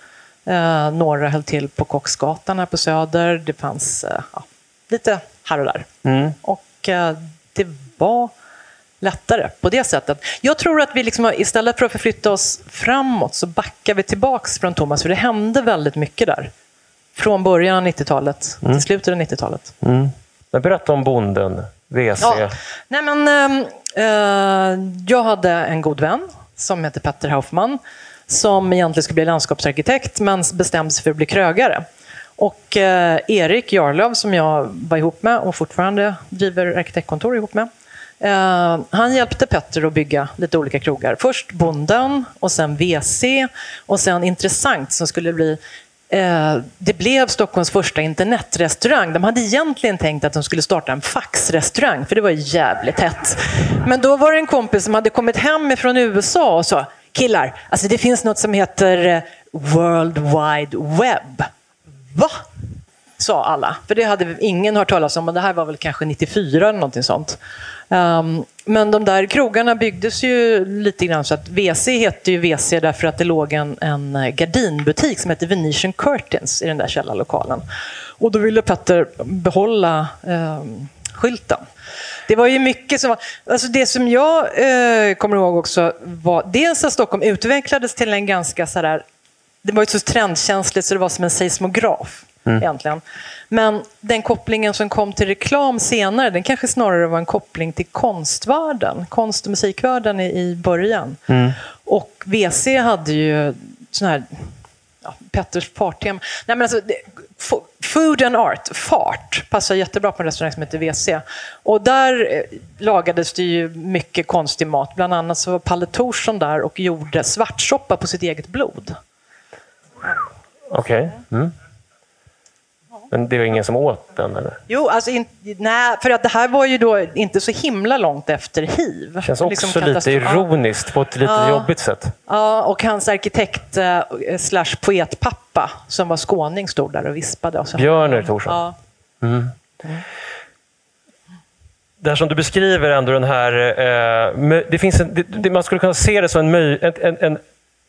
eh, några höll till på Kocksgatan här på Söder. Det fanns eh, ja, lite här och där. Mm. Och eh, det var lättare på det sättet. Jag tror att vi liksom, istället för att förflytta oss framåt så backar vi tillbaks från Thomas, för det hände väldigt mycket där. Från början av 90-talet till slutet av 90-talet. Mm. Men berätta om bonden, WC. Ja. Nej, men, ehm, eh, jag hade en god vän som heter Petter Hoffman som egentligen skulle bli landskapsarkitekt men bestämde sig för att bli krögare. Och eh, Erik Jarlöv som jag var ihop med och fortfarande driver arkitektkontor ihop med. Eh, han hjälpte Petter att bygga lite olika krogar. Först Bonden och sen WC och sen Intressant som skulle bli Eh, det blev Stockholms första internetrestaurang. De hade egentligen tänkt att de skulle starta en faxrestaurang, för det var jävligt hett. Men då var det en kompis som hade kommit hem från USA och sa killar, alltså det finns något som heter eh, World Wide Web. Va? Sa alla, för det hade ingen hört talas om och det här var väl kanske 94 eller någonting sånt. Um, men de där krogarna byggdes ju lite grann så att WC hette ju WC därför att det låg en, en eh, gardinbutik som hette Venetian Curtains i den där källarlokalen. Och då ville Petter behålla um, skylten. Det var ju mycket som var, alltså det som jag eh, kommer ihåg också var dels att Stockholm utvecklades till en ganska sådär, det var ju så trendkänsligt så det var som en seismograf egentligen. Men den kopplingen som kom till reklam senare, den kanske snarare var en koppling till konstvärlden, konst och musikvärlden i, i början. Och WC hade ju sån här ja, Petters farttema. Nej, men alltså, det, fo- food and art, fart, passar jättebra på en restaurang som heter WC. Och där eh, lagades det ju mycket konstig mat. Bland annat så var Palle Thorsson där och gjorde svartsoppa på sitt eget blod. Okej. Mm. Men det var ingen som åt den? Eller? Jo, alltså in, nej, för att det här var ju då inte så himla långt efter hiv. Det känns också Liksom lite ironiskt på ett lite Ja. jobbigt sätt. Ja, och hans arkitekt eh, slash poetpappa som var skåning stod där och vispade. Och så. Björner Thorsson. Ja. Det här som du beskriver ändå den här... Eh, mö- det finns en, det, man skulle kunna se det som en, en, en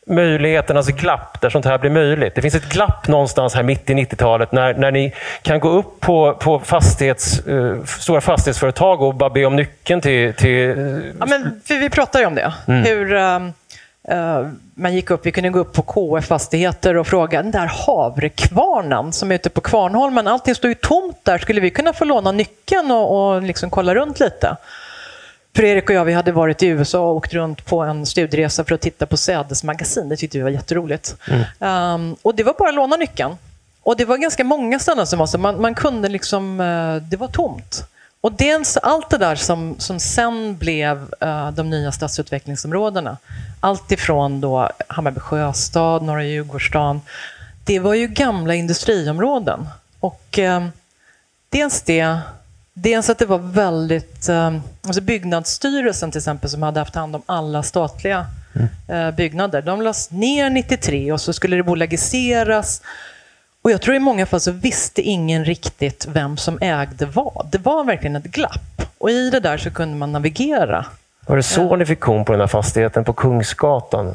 möjligheternas glapp där sånt här blir möjligt. Det finns ett glapp någonstans här mitt i 90-talet när, när ni kan gå upp på, på fastighets, eh, stora fastighetsföretag och bara be om nyckeln till... till Ja, men, för vi pratar ju om det. Hur ehm, eh, man gick upp, vi kunde gå upp på KF Fastigheter och fråga den där havrekvarnen som är ute på Kvarnholmen, allting står ju tomt där. Skulle vi kunna få låna nyckeln och, och liksom kolla runt lite? För Erik och jag vi hade varit i USA och åkt runt på en studieresa för att titta på sädesmagasin. Det tyckte vi var jätteroligt. Ehm, och det var bara att låna nyckeln. Och det var ganska många ställen som var så. Man, man kunde liksom, eh, det var tomt. Och dels allt det där som, som sen blev eh, de nya stadsutvecklingsområdena. Allt ifrån då Hammarby sjöstad, Norra Djurgårdsstaden. Det var ju gamla industriområden. Och eh, dels det Dels att det var väldigt... eh, Alltså byggnadsstyrelsen till exempel, som hade haft hand om alla statliga eh, byggnader, de lades ner 93 och så skulle det bolagiseras. Och jag tror i många fall så visste ingen riktigt vem som ägde vad. Det var verkligen ett glapp. Och i det där så kunde man navigera. Var det så ni fick kom på den här fastigheten på Kungsgatan?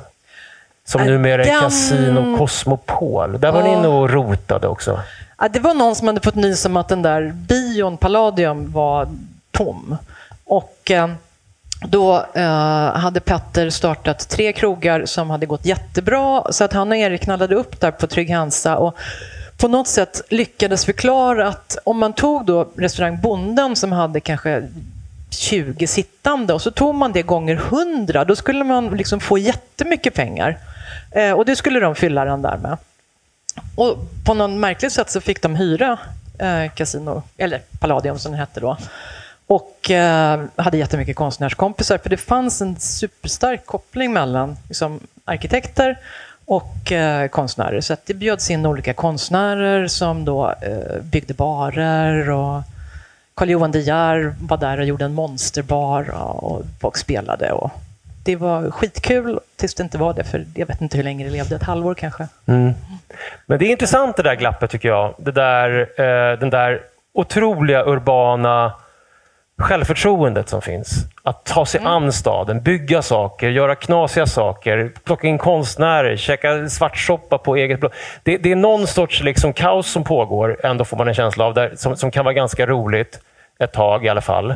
Som Äh, numera är den- Casino Cosmopol. Där var ni inne och rotade också. Ja, det var någon som hade fått nys om att den där bion Palladium var tom. Och eh, då eh, hade Petter startat tre krogar som hade gått jättebra. Så att han och Erik knallade upp där på Trygg Hansa och på något sätt lyckades förklara att om man tog då restaurang Bonden som hade kanske 20 sittande och så tog man det gånger 100, då skulle man liksom få jättemycket pengar. Eh, och det skulle de fylla den där med. Och på någon märkligt sätt så fick de hyra eh, Casino, eller Palladium som det hette då. Och eh, hade jättemycket konstnärskompisar, för det fanns en superstark koppling mellan liksom, arkitekter och eh, konstnärer. Så att det bjöds in olika konstnärer som då eh, byggde barer och Carl-Johan De Geer var där och gjorde en monsterbar och, och folk spelade. Och det var skitkul tills det inte var det, för jag vet inte hur länge det levde, ett halvår kanske. Mm. Men det är intressant det där glappet tycker jag. Det där, eh, den där otroliga urbana självförtroendet som finns. Att ta sig an staden, bygga saker, göra knasiga saker, plocka in konstnärer, käka svartsoppa på eget blod. Det, det är någon sorts liksom kaos som pågår, ändå får man en känsla av, där, som, som kan vara ganska roligt ett tag i alla fall.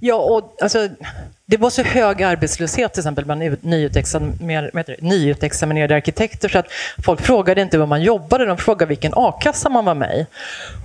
Ja, och alltså, det var så hög arbetslöshet till exempel bland nyutexaminerade, nyutexaminerade arkitekter så att folk frågade inte vad man jobbade, de frågade vilken a-kassa man var med i.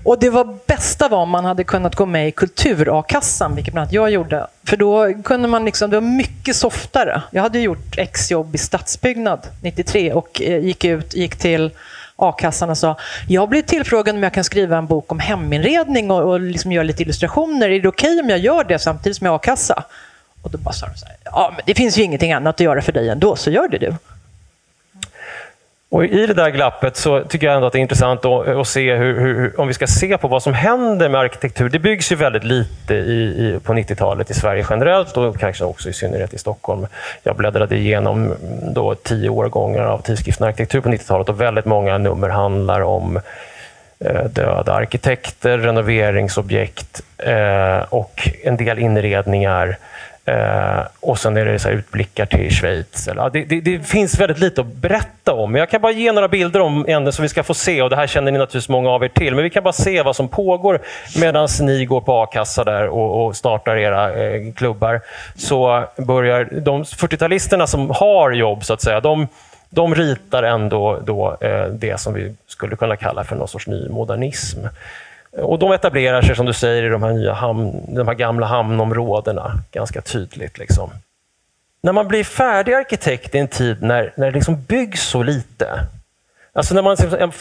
Och det var bästa var om man hade kunnat gå med i kultur-a-kassan, vilket bland annat jag gjorde. För då kunde man liksom, det var mycket softare. Jag hade gjort exjobb i stadsbyggnad 93 och eh, gick ut, gick till a-kassan och sa jag blir tillfrågad om jag kan skriva en bok om heminredning och, och liksom göra lite illustrationer. Är det okej om jag gör det samtidigt som jag har a-kassa? Och då bara sa de så här, ja men det finns ju ingenting annat att göra för dig ändå, så gör det du. Och I det där glappet så tycker jag ändå att det är intressant att, att se hur, hur, om vi ska se på vad som händer med arkitektur. Det byggs ju väldigt lite i, i, på 90-talet i Sverige generellt och kanske också i synnerhet i Stockholm. Jag bläddrade igenom då tio årgångar av tidskriften Arkitektur på 90-talet och väldigt många nummer handlar om eh, döda arkitekter, renoveringsobjekt eh, och en del inredningar. Eh, och sen är det så här utblickar till Schweiz. Eller, det, det, det finns väldigt lite att berätta om. Men jag kan bara ge några bilder om ämnen som vi ska få se. Och Det här känner ni naturligtvis många av er till. Men vi kan bara se vad som pågår medan ni går på a-kassa där och, och startar era eh, klubbar. Så börjar de 40-talisterna som har jobb, så att säga, de, de ritar ändå då, eh, det som vi skulle kunna kalla för någon sorts ny modernism. Och de etablerar sig, som du säger, i de här, nya hamn, de här gamla hamnområdena ganska tydligt. Liksom. När man blir färdig arkitekt i en tid när, när det liksom byggs så lite, Alltså när man,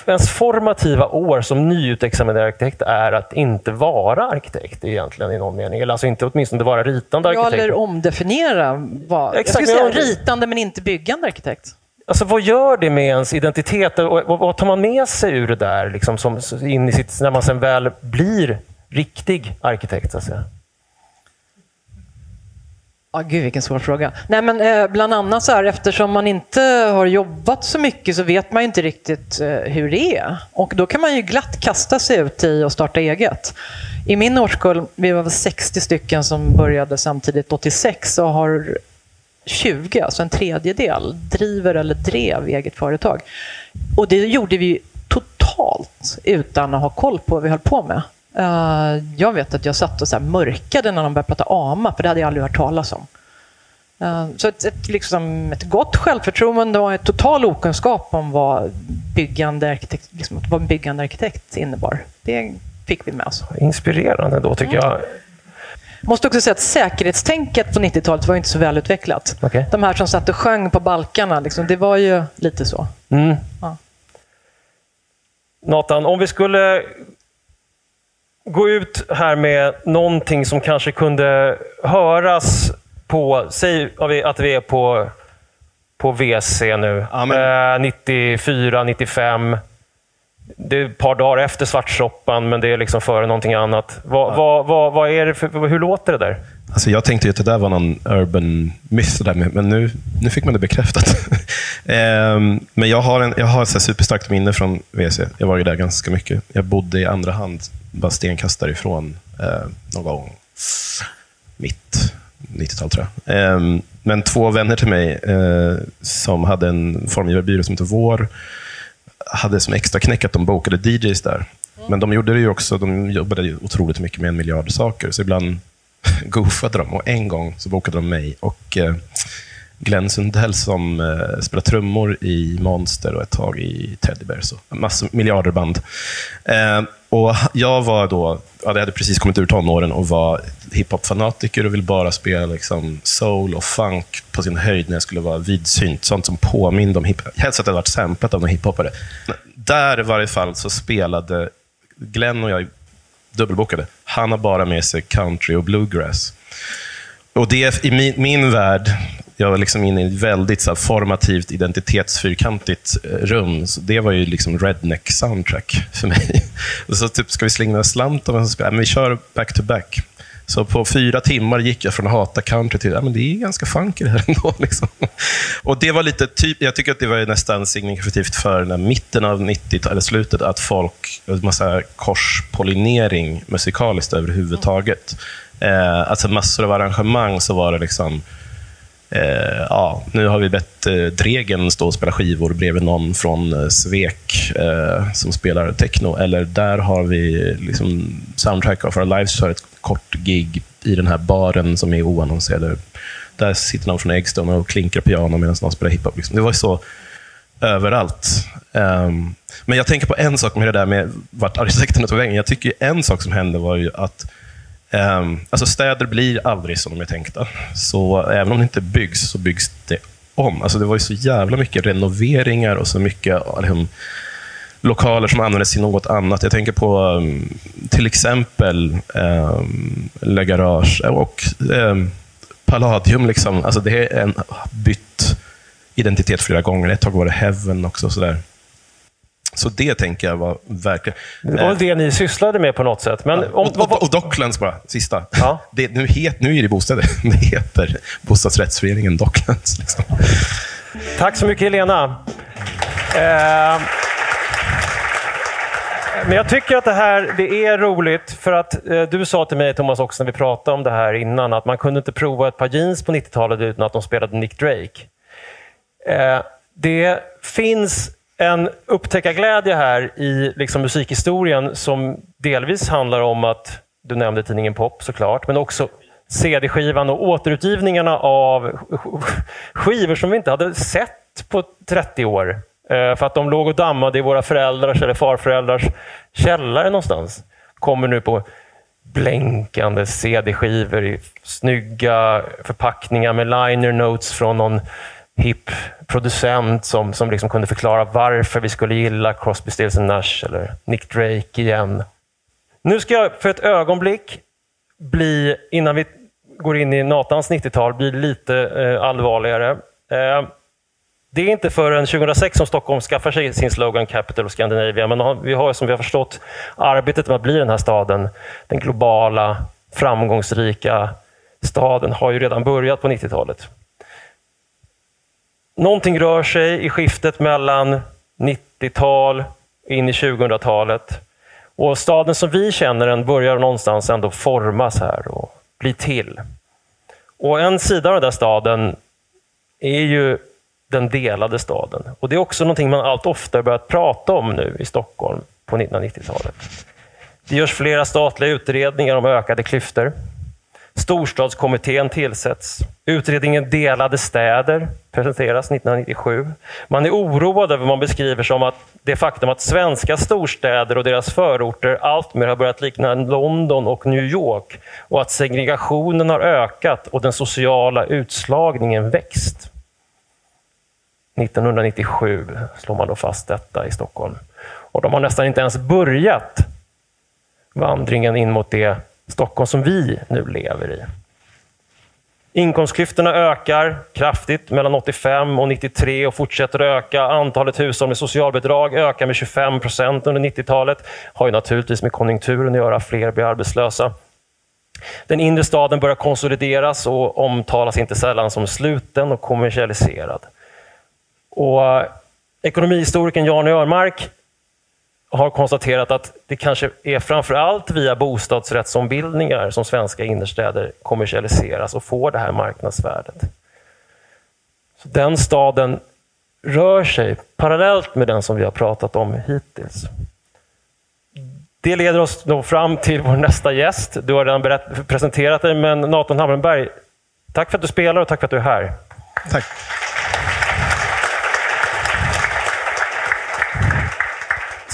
ens formativa år som nyutexaminerad arkitekt är att inte vara arkitekt egentligen i någon mening. Eller alltså inte åtminstone vara ritande Ja, arkitekt. eller omdefiniera. Vad, jag Exakt, skulle säga ja. ritande men inte byggande arkitekt. Alltså, vad gör det med ens identitet? Och, vad tar man med sig ur det där liksom, som, in i sitt, när man sen väl blir riktig arkitekt? Så att säga? Ja, gud vilken svår fråga. Nej, men, eh, bland annat så här, eftersom man inte har jobbat så mycket så vet man ju inte riktigt eh, hur det är. Och då kan man ju glatt kasta sig ut i och starta eget. I min årskull, vi var 60 stycken som började samtidigt 86 och har 20, alltså en tredjedel, driver eller drev eget företag. Och det gjorde vi totalt utan att ha koll på vad vi höll på med. Eh, jag vet att jag satt och så mörkade när de började prata AMA, för det hade jag aldrig hört talas om. Eh, Så ett, ett, liksom, ett gott självförtroende och en total okunskap om vad byggande arkitekt, liksom, vad en byggande arkitekt innebar. Det fick vi med oss. Inspirerande då, tycker jag. Måste också säga att säkerhetstänket på 90-talet var inte så välutvecklat. Okej. De här som satt och sjöng på balkarna, liksom, det var ju lite så. Mm. Ja. Nathan, om vi skulle gå ut här med någonting som kanske kunde höras på, säg att vi- är på, på WC nu, eh, 94, 95. Det är ett par dagar efter svartsoppan, men det är liksom före någonting annat. Vad, vad, vad, vad är det för, hur låter det där? Alltså jag tänkte ju att det där var någon urban myth, där, men nu, nu fick man det bekräftat. Ehm, men jag har, en, jag har ett så superstarkt minne från WC. Jag var ju där ganska mycket. Jag bodde i andra hand, bara stenkast därifrån, eh, någon gång mitt 90-tal tror jag. Ehm, men två vänner till mig eh, som hade en formgivarbyrå som hette Vår, hade som extra knäck att de bokade DJs där. Men de gjorde det ju också, de jobbade ju otroligt mycket med en miljard saker, så ibland goofade de. Och en gång så bokade de mig och eh, Glenn Sundell som eh, spelar trummor i Monster och ett tag i Teddy Bears. Massor, miljarder band. Eh, och jag var då, ja, jag hade precis kommit ur tonåren och var hiphop-fanatiker och ville bara spela liksom soul och funk på sin höjd när jag skulle vara vidsynt. Sånt som påminde om hiphop. Helst att det hade varit samplat av någon hiphopare. Där i varje fall så spelade Glenn och jag dubbelbokade. Han har bara med sig country och bluegrass. Och det i min, min värld, jag var liksom inne i ett väldigt så här, formativt, identitetsfyrkantigt eh, rum. Så det var ju liksom redneck soundtrack för mig. Och så typ, ska vi slänga slant? Och så men vi kör back to back. Så på fyra timmar gick jag från att hata country till att ja, det är ganska funky det här ändå. Liksom. Och det var lite typ, jag tycker att det var nästan signifikativt för den mitten av 90-talet, slutet, att folk, en massa korspollinering musikaliskt överhuvudtaget. Eh, alltså massor av arrangemang så var det liksom Eh, ja, nu har vi bett eh, Dregen stå och spela skivor bredvid någon från eh, Svek eh, som spelar techno. Eller där har vi liksom Soundtrack of Our Lives kör ett kort gig i den här baren som är oannonserad. Där sitter någon från Eggstone och klinkar piano medan någon spelar hiphop. Liksom. Det var så överallt. Um, men jag tänker på en sak med det där med vart arkitekterna tog vägen. Jag tycker en sak som hände var ju att Ehm, alltså städer blir aldrig som de är tänkta. Så även om det inte byggs, så byggs det om. Alltså det var ju så jävla mycket renoveringar och så mycket liksom, lokaler som användes till något annat. Jag tänker på um, till exempel um, Le Garage och um, Palladium. Liksom. Alltså det är en bytt identitet flera gånger. Ett tag var det Heaven också. Sådär. Så det tänker jag var verkligen... Det var det ni sysslade med på något sätt. Men ja. om, och, och, och Docklands bara, sista. Ja. Det, nu, het, nu är det bostäder. Det heter bostadsrättsföreningen Docklands. Liksom. Tack så mycket Helena. Eh, men jag tycker att det här det är roligt, för att eh, du sa till mig Thomas också när vi pratade om det här innan, att man kunde inte prova ett par jeans på 90-talet utan att de spelade Nick Drake. Eh, det finns en upptäckarglädje här i liksom musikhistorien som delvis handlar om att, du nämnde tidningen Pop såklart, men också CD-skivan och återutgivningarna av skivor som vi inte hade sett på 30 år. Eh, för att de låg och dammade i våra föräldrars eller farföräldrars källare någonstans. Kommer nu på blänkande CD-skivor i snygga förpackningar med liner notes från någon hipp producent som, som liksom kunde förklara varför vi skulle gilla Crosby, Stills Nash eller Nick Drake igen. Nu ska jag för ett ögonblick bli, innan vi går in i Natans 90-tal, bli lite eh, allvarligare. Eh, det är inte förrän 2006 som Stockholm skaffar sig sin slogan Capital of Scandinavia, men vi har som vi har förstått arbetet med att bli den här staden, den globala, framgångsrika staden, har ju redan börjat på 90-talet. Någonting rör sig i skiftet mellan 90-tal in i 2000-talet. Och staden som vi känner den börjar någonstans ändå formas här och bli till. Och en sida av den där staden är ju den delade staden. Och Det är också någonting man allt oftare börjat prata om nu i Stockholm på 1990-talet. Det görs flera statliga utredningar om ökade klyftor. Storstadskommittén tillsätts. Utredningen Delade städer presenteras 1997. Man är oroad över vad man beskriver som att det faktum att svenska storstäder och deras förorter alltmer har börjat likna London och New York och att segregationen har ökat och den sociala utslagningen växt. 1997 slår man då fast detta i Stockholm. Och de har nästan inte ens börjat vandringen in mot det Stockholm som vi nu lever i. Inkomstklyftorna ökar kraftigt mellan 85 och 93 och fortsätter öka. Antalet hushåll med socialbidrag ökar med 25 procent under 90-talet. har ju naturligtvis med konjunkturen att göra. Fler blir arbetslösa. Den inre staden börjar konsolideras och omtalas inte sällan som sluten och kommersialiserad. Och eh, ekonomihistorikern Jan Örmark har konstaterat att det kanske är framför allt via bostadsrättsombildningar som svenska innerstäder kommersialiseras och får det här marknadsvärdet. Så den staden rör sig parallellt med den som vi har pratat om hittills. Det leder oss då fram till vår nästa gäst. Du har redan berätt, presenterat dig, men Nathan Hamrenberg, tack för att du spelar och tack för att du är här. Tack.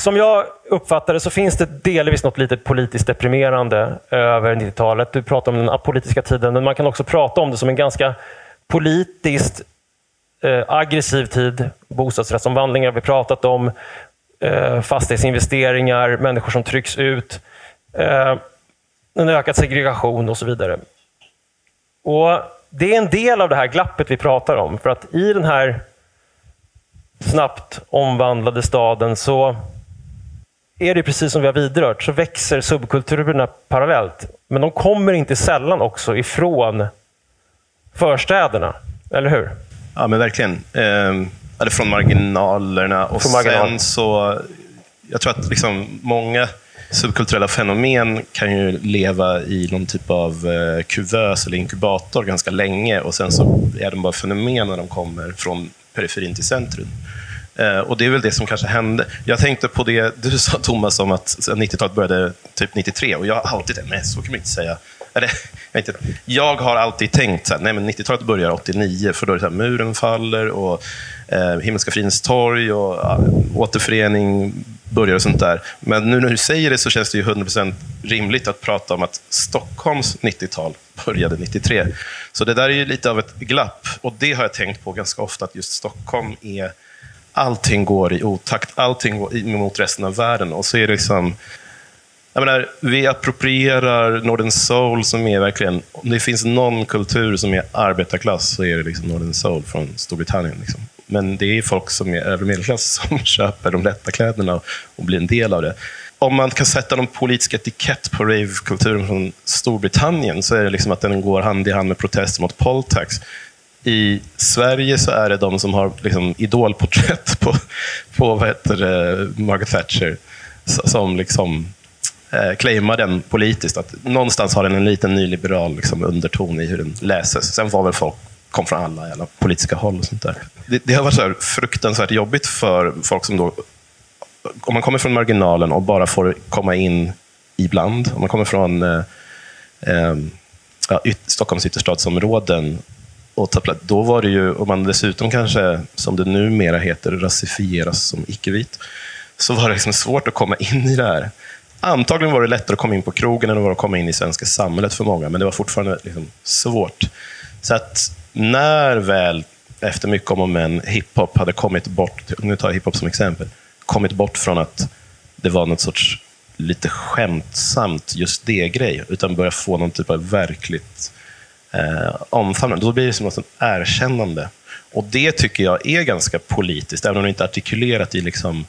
Som jag uppfattar det så finns det delvis något lite politiskt deprimerande över 90-talet. Du pratar om den apolitiska tiden, men man kan också prata om det som en ganska politiskt eh, aggressiv tid. Bostadsrättsomvandlingar har vi pratat om, eh, fastighetsinvesteringar, människor som trycks ut, eh, en ökad segregation och så vidare. Och Det är en del av det här glappet vi pratar om, för att i den här snabbt omvandlade staden så är det precis som vi har vidrört, så växer subkulturerna parallellt. Men de kommer inte sällan också ifrån förstäderna, eller hur? Ja, men verkligen. Eh, eller från marginalerna. Och Från marginal. sen så... Jag tror att liksom många subkulturella fenomen kan ju leva i någon typ av eh, kuvös eller inkubator ganska länge och sen så är de bara fenomen när de kommer från periferin till centrum. Eh, och Det är väl det som kanske hände. Jag tänkte på det du sa, Thomas, om att 90-talet började typ 93. Och jag har alltid tänkt, nej, så kan man inte säga. Eller, jag, inte. jag har alltid tänkt så här, nej men 90-talet börjar 89, för då är det så här, muren faller och eh, Himmelska fridens torg och ja, återförening börjar och sånt där. Men nu när du säger det så känns det ju 100% rimligt att prata om att Stockholms 90-tal började 93. Så det där är ju lite av ett glapp. Och det har jag tänkt på ganska ofta, att just Stockholm är allting går i otakt, allting går emot resten av världen. Och så är det liksom... Jag menar, vi approprierar Northern Soul som är verkligen... Om det finns någon kultur som är arbetarklass så är det liksom Northern Soul från Storbritannien. Liksom. Men det är folk som är övre medelklass som köper de lätta kläderna och, blir en del av det. Om man kan sätta någon politisk etikett på ravekulturen från Storbritannien så är det liksom att den går hand i hand med protester mot Poltax i Sverige så är det de som har liksom idolporträtt på, på vad heter det, Margaret Thatcher som liksom, eh, claimar den politiskt. Att någonstans har den en liten nyliberal liksom, underton i hur den läses. Sen var väl folk kom från alla, alla politiska håll. och sånt där. Det, det har varit så här fruktansvärt jobbigt för folk som då... Om man kommer från marginalen och bara får komma in ibland. Om man kommer från eh, eh, ja, yt, Stockholms ytterstadsområden och ta plats. Då var det ju, om man dessutom kanske, som det numera heter, rasifieras som icke-vit, så var det liksom svårt att komma in i det här. Antagligen var det lättare att komma in på krogen än det var att komma in i svenska samhället för många, men det var fortfarande liksom svårt. Så att när väl, efter mycket om och men, hiphop hade kommit bort, nu tar jag hiphop som exempel, kommit bort från att det var något sorts lite skämtsamt just det grej, utan börja få någon typ av verkligt eh, omfamnande. Då blir det som något erkännande. Och det tycker jag är ganska politiskt, även om det inte är artikulerat i liksom,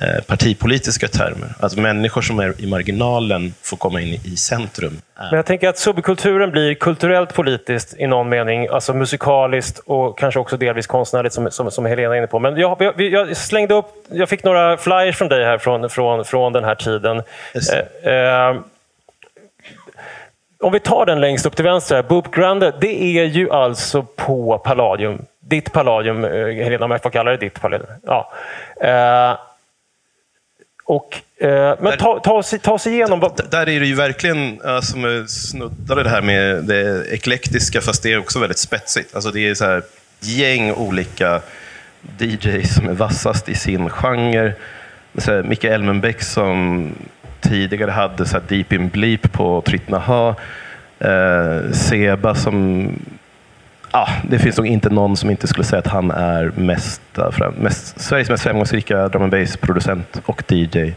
eh, partipolitiska termer. Att människor som är i marginalen får komma in i centrum. Men jag tänker att subkulturen blir kulturellt politiskt i någon mening, alltså musikaliskt och kanske också delvis konstnärligt som, som, som Helena är inne på. Men jag, jag, jag slängde upp, jag fick några flyers från dig här från, från, från den här tiden. Yes. Eh, eh, om vi tar den längst upp till vänster, här, Boop Grande, det är ju alltså på Palladium. Ditt Palladium, eh, Helena, om jag får kalla det ditt Palladium. Ja. Eh, och, eh, men ta, ta, oss, ta oss igenom. D- Där är det ju verkligen, uh, som jag snuddade det här med det eklektiska, fast det är också väldigt spetsigt. Alltså det är så här gäng olika DJs som är vassast i sin genre. Så här, Micke Elmenbäck som tidigare hade så här Deep in Bleep på Trittnaha. Eh, Seba som Ah, det finns nog inte någon som inte skulle säga att han är mest, eh, mest, Sveriges mest framgångsrika drum and bass-producent och DJ.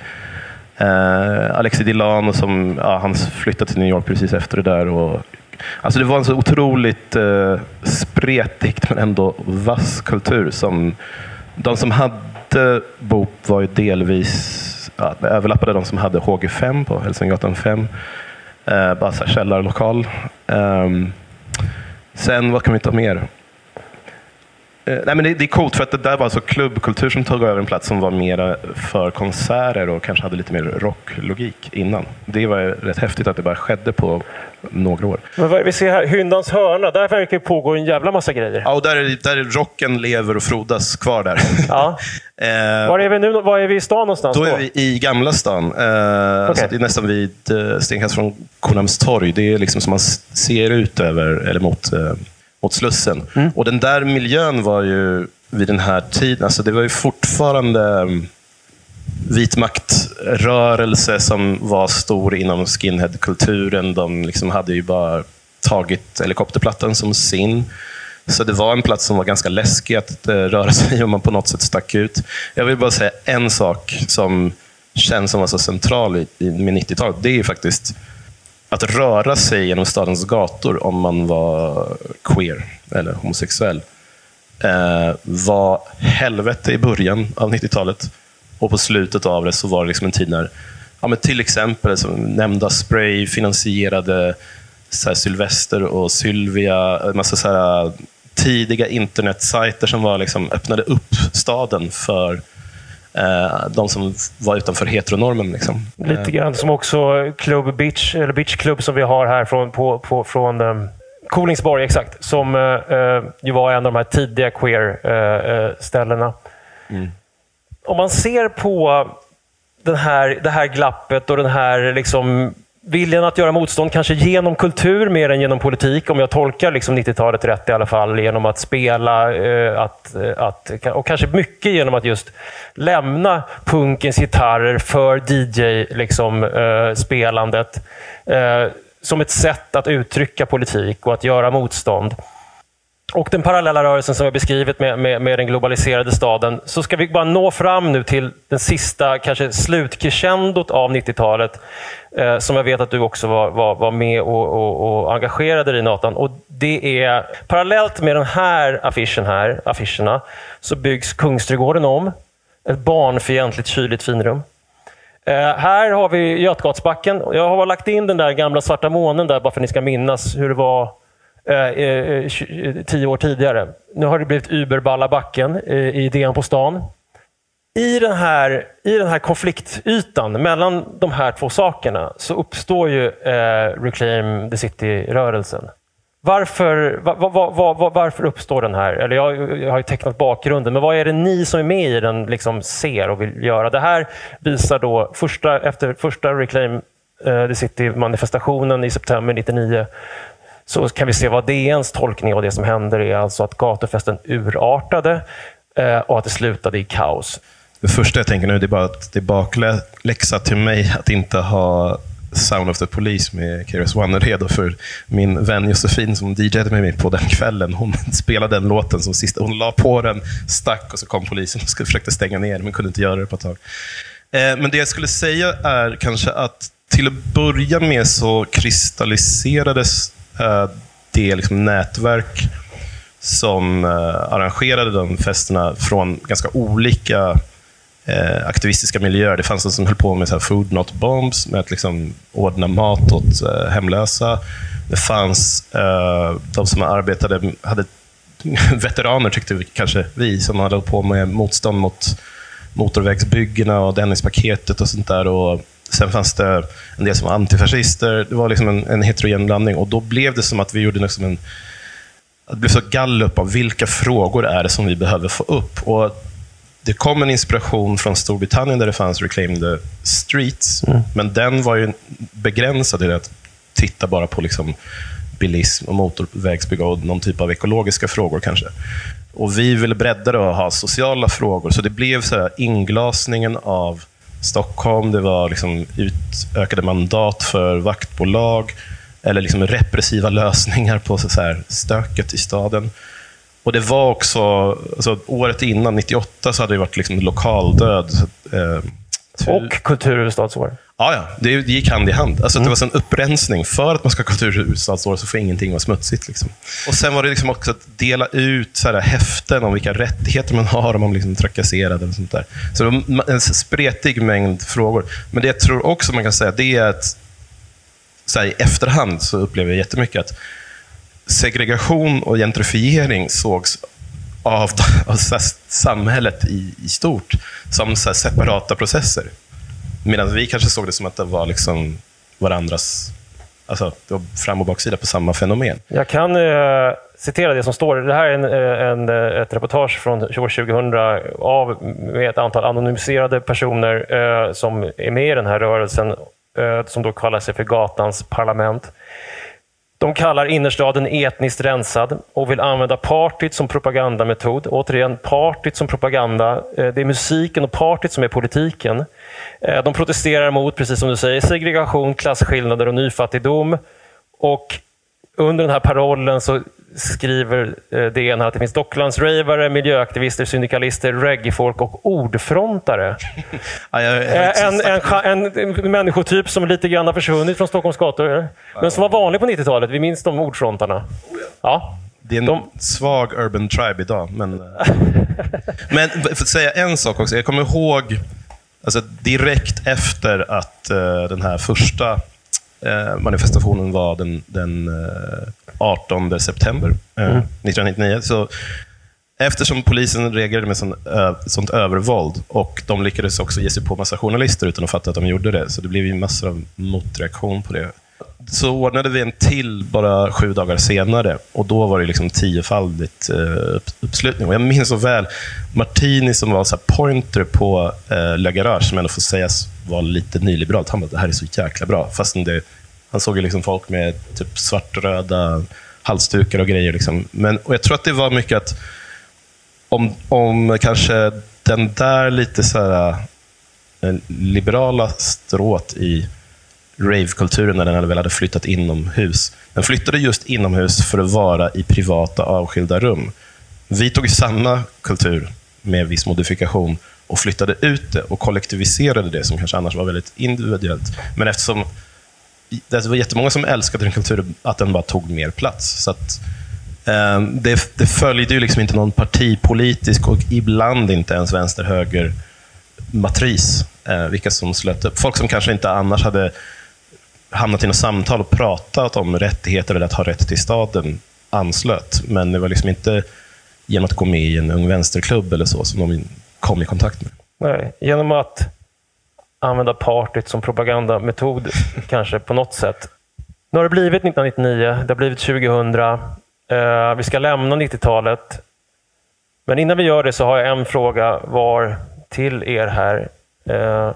Eh, Alexi Dilano som ja, han flyttade till New York precis efter det där och Alltså det var en så otroligt eh, spretigt men ändå vass kultur. Som, de som hade BOP var ju delvis, ja, det överlappade de som hade HG5 på Hälsingegatan 5. Eh, bara så här källarlokal. Eh, sen, vad kan vi ta mer? Eh, nej, men det, det är coolt för att det där var alltså klubbkultur som tog över en plats som var mer för konserter och kanske hade lite mer rocklogik innan. Det var rätt häftigt att det bara skedde på några år. Men vad, vi ser här, Hyndans hörna, där verkar det pågå en jävla massa grejer. Ja, och där, är- där är rocken lever och frodas kvar där. Ja. Eh, Var är vi nu? Var är vi i stan någonstans? Då är vi i Gamla stan. Eh, alltså det är nästan vid eh, stenkast från Kornhamnstorg. Det är liksom som man ser ut över, eller mot, eh, mot Slussen. Och den där miljön var ju vid den här tiden, alltså det var ju fortfarande mm, vit maktrörelse som var stor inom skinheadkulturen. De liksom hade ju bara tagit helikopterplattan som sin. Så det var en plats som var ganska läskig att eh, röra sig i om man på något sätt stack ut. Jag vill bara säga en sak som känns som var så central i, i, med 90-talet. Det är ju faktiskt att röra sig genom stadens gator om man var queer eller homosexuell eh, var helvete i början av 90-talet. Och på slutet av det så var det liksom en tid när ja, men till exempel som nämnda Spray finansierade så här, Sylvester och Sylvia, en massa så här, tidiga internetsajter som var, liksom, öppnade upp staden för eh, de som var utanför heteronormen. Liksom. Lite grann som också Club Bitch, eller Bitch Club som vi har här från, på, på, från um, Kolingsborg, exakt. Som eh, eh, ju var en av de här tidiga queer-ställena. Om man ser på den här, det här glappet och den här liksom, viljan att göra motstånd, kanske genom kultur mer än genom politik, om jag tolkar liksom 90-talet rätt i alla fall, genom att spela, eh, att, eh, att, och kanske mycket genom att just lämna punkens gitarrer för DJ-spelandet. Liksom, eh, som ett sätt att uttrycka politik och att göra motstånd. Och den parallella rörelsen som jag beskrivit med, med, med den globaliserade staden, så ska vi bara nå fram nu till den sista, kanske slutkrescendot av 90-talet, eh, som jag vet att du också var, var, var med och, och, och engagerade dig i Nathan. Och det är parallellt med den här affischen här, affischerna, så byggs Kungsträdgården om. Ett barnfientligt kyligt finrum. Eh, här har vi Götgatsbacken. Jag har lagt in den där gamla svarta månen där bara för att ni ska minnas hur det var Eh, eh, eh, tio år tidigare. Nu har det blivit Uberballabacken eh, i DN på stan. I den, här, I den här konfliktytan mellan de här två sakerna så uppstår ju eh, Reclaim the City-rörelsen. Varför, va, va, va, va, varför uppstår den här? Eller jag, jag har ju tecknat bakgrunden, men vad är det ni som är med i den liksom ser och vill göra? Det här visar då, första, efter första Reclaim eh, the City-manifestationen i september 99, så kan vi se vad DNs tolkning av det som händer är alltså att gatufesten urartade eh, och att det slutade i kaos. Det första jag tänker nu det är bara att det är bakläxa till mig att inte ha Sound of the Police med Keras One redo för min vän Josefin som DJade med mig på den kvällen. Hon spelade den låten som sista. Hon la på den, stack och så kom polisen och försökte stänga ner men kunde inte göra det på ett tag. Eh, men det jag skulle säga är kanske att till att börja med så kristalliserades Eh, det liksom nätverk som eh, arrangerade de festerna från ganska olika eh, aktivistiska miljöer. Det fanns de som höll på med så här food not bombs, med att liksom ordna mat åt eh, hemlösa. Det fanns eh, de som arbetade, hade veteraner tyckte vi, kanske vi, som hade hållit på med motstånd mot motorvägsbyggena och Dennispaketet och sånt där. Och sen fanns det en del som var antifascister. Det var liksom en, en heterogen blandning och då blev det som att vi gjorde liksom en det blev så gallup av vilka frågor är det som vi behöver få upp. Och det kom en inspiration från Storbritannien där det fanns Reclaim the Streets. Men den var ju begränsad till att titta bara på liksom bilism och motorvägsbygge och någon typ av ekologiska frågor kanske. Och vi ville bredda det och ha sociala frågor. Så det blev så här inglasningen av Stockholm. Det var liksom utökade mandat för vaktbolag eller liksom repressiva lösningar på så här stöket i staden. Och det var också, alltså året innan, 98, så hade det varit liksom lokaldöd. Eh, Och kulturhuvudstadsår. Ja, ja. Det gick hand i hand. Alltså, Det var en upprensning. För att man ska ha kulturhuvudstadsår så får ingenting vara smutsigt. Liksom. Och Sen var det liksom också att dela ut så här, häften om vilka rättigheter man har om man liksom trakasserad. Eller sånt där. Så det var en spretig mängd frågor. Men det jag tror också man kan säga det är att så här, i efterhand så upplever jag jättemycket att segregation och gentrifiering sågs av, av här, samhället i, i stort som separata processer. Medan vi kanske såg det som att det var liksom varandras alltså, det var fram och baksida på samma fenomen. Jag kan eh, citera det som står. Det här är en, eh, en, eh, ett reportage från år 2000 av, med ett antal anonymiserade personer eh, som är med i den här rörelsen, eh, som då kallar sig för Gatans parlament. De kallar innerstaden etniskt rensad och vill använda partyt som propagandametod. Återigen, partyt som propaganda. Eh, det är musiken och partyt som är politiken. Eh, de protesterar mot, precis som du säger, segregation, klasskillnader och nyfattigdom. Och under den här parollen så skriver eh, DN här att det finns docklandsravare, miljöaktivister, syndikalister, reggaefolk och ordfrontare. Ja, Eh, En, en, en, människotyp som lite grann har försvunnit från Stockholms gator, men som var vanlig på 90-talet. Vi minns de ordfrontarna. Ja. Det är en De- svag urban tribe idag. Men, eh, men för att säga en sak också. Jag kommer ihåg alltså, direkt efter att eh, den här första eh, manifestationen var den, den eh, 18 september eh, 1999. Så, eftersom polisen reagerade med sån, ö, sånt övervåld och de lyckades också ge sig på massa journalister utan att fatta att de gjorde det. Så det blev ju massor av motreaktion på det så ordnade vi en till bara sju dagar senare och då var det liksom tiofaldigt eh, upp, uppslutning. Och jag minns så väl Martini som var så pointer på eh, Le Garage, som ändå får sägas vara lite nyliberalt. Han bara, det här är så jäkla bra. Fast det, han såg ju liksom folk med typ svartröda halsdukar och grejer. Liksom. Men, och jag tror att det var mycket att om, om kanske den där lite så här, eh, liberala strået i ravekulturen när den väl hade flyttat inomhus. Den flyttade just inomhus för att vara i privata avskilda rum. Vi tog samma kultur med viss modifikation och flyttade ut det och kollektiviserade det som kanske annars var väldigt individuellt. Men eftersom Alltså, det var jättemånga som älskade den kulturen, att den bara tog mer plats. Så att, eh, det, det följde ju liksom inte någon partipolitisk och ibland inte ens vänster-höger matris, eh, vilka som slöt upp. Folk som kanske inte annars hade hamnat i något samtal och pratat om rättigheter eller att ha rätt till staden anslöt. Men det var liksom inte genom att gå med i en ung vänsterklubb eller så som de kom i kontakt med. Nej, genom att använda partyt som propagandametod, kanske på något sätt. Nu har det blivit 1999, det har blivit 2000. Eh, vi ska lämna 90-talet. Men innan vi gör det så har jag en fråga var till er här. Eh,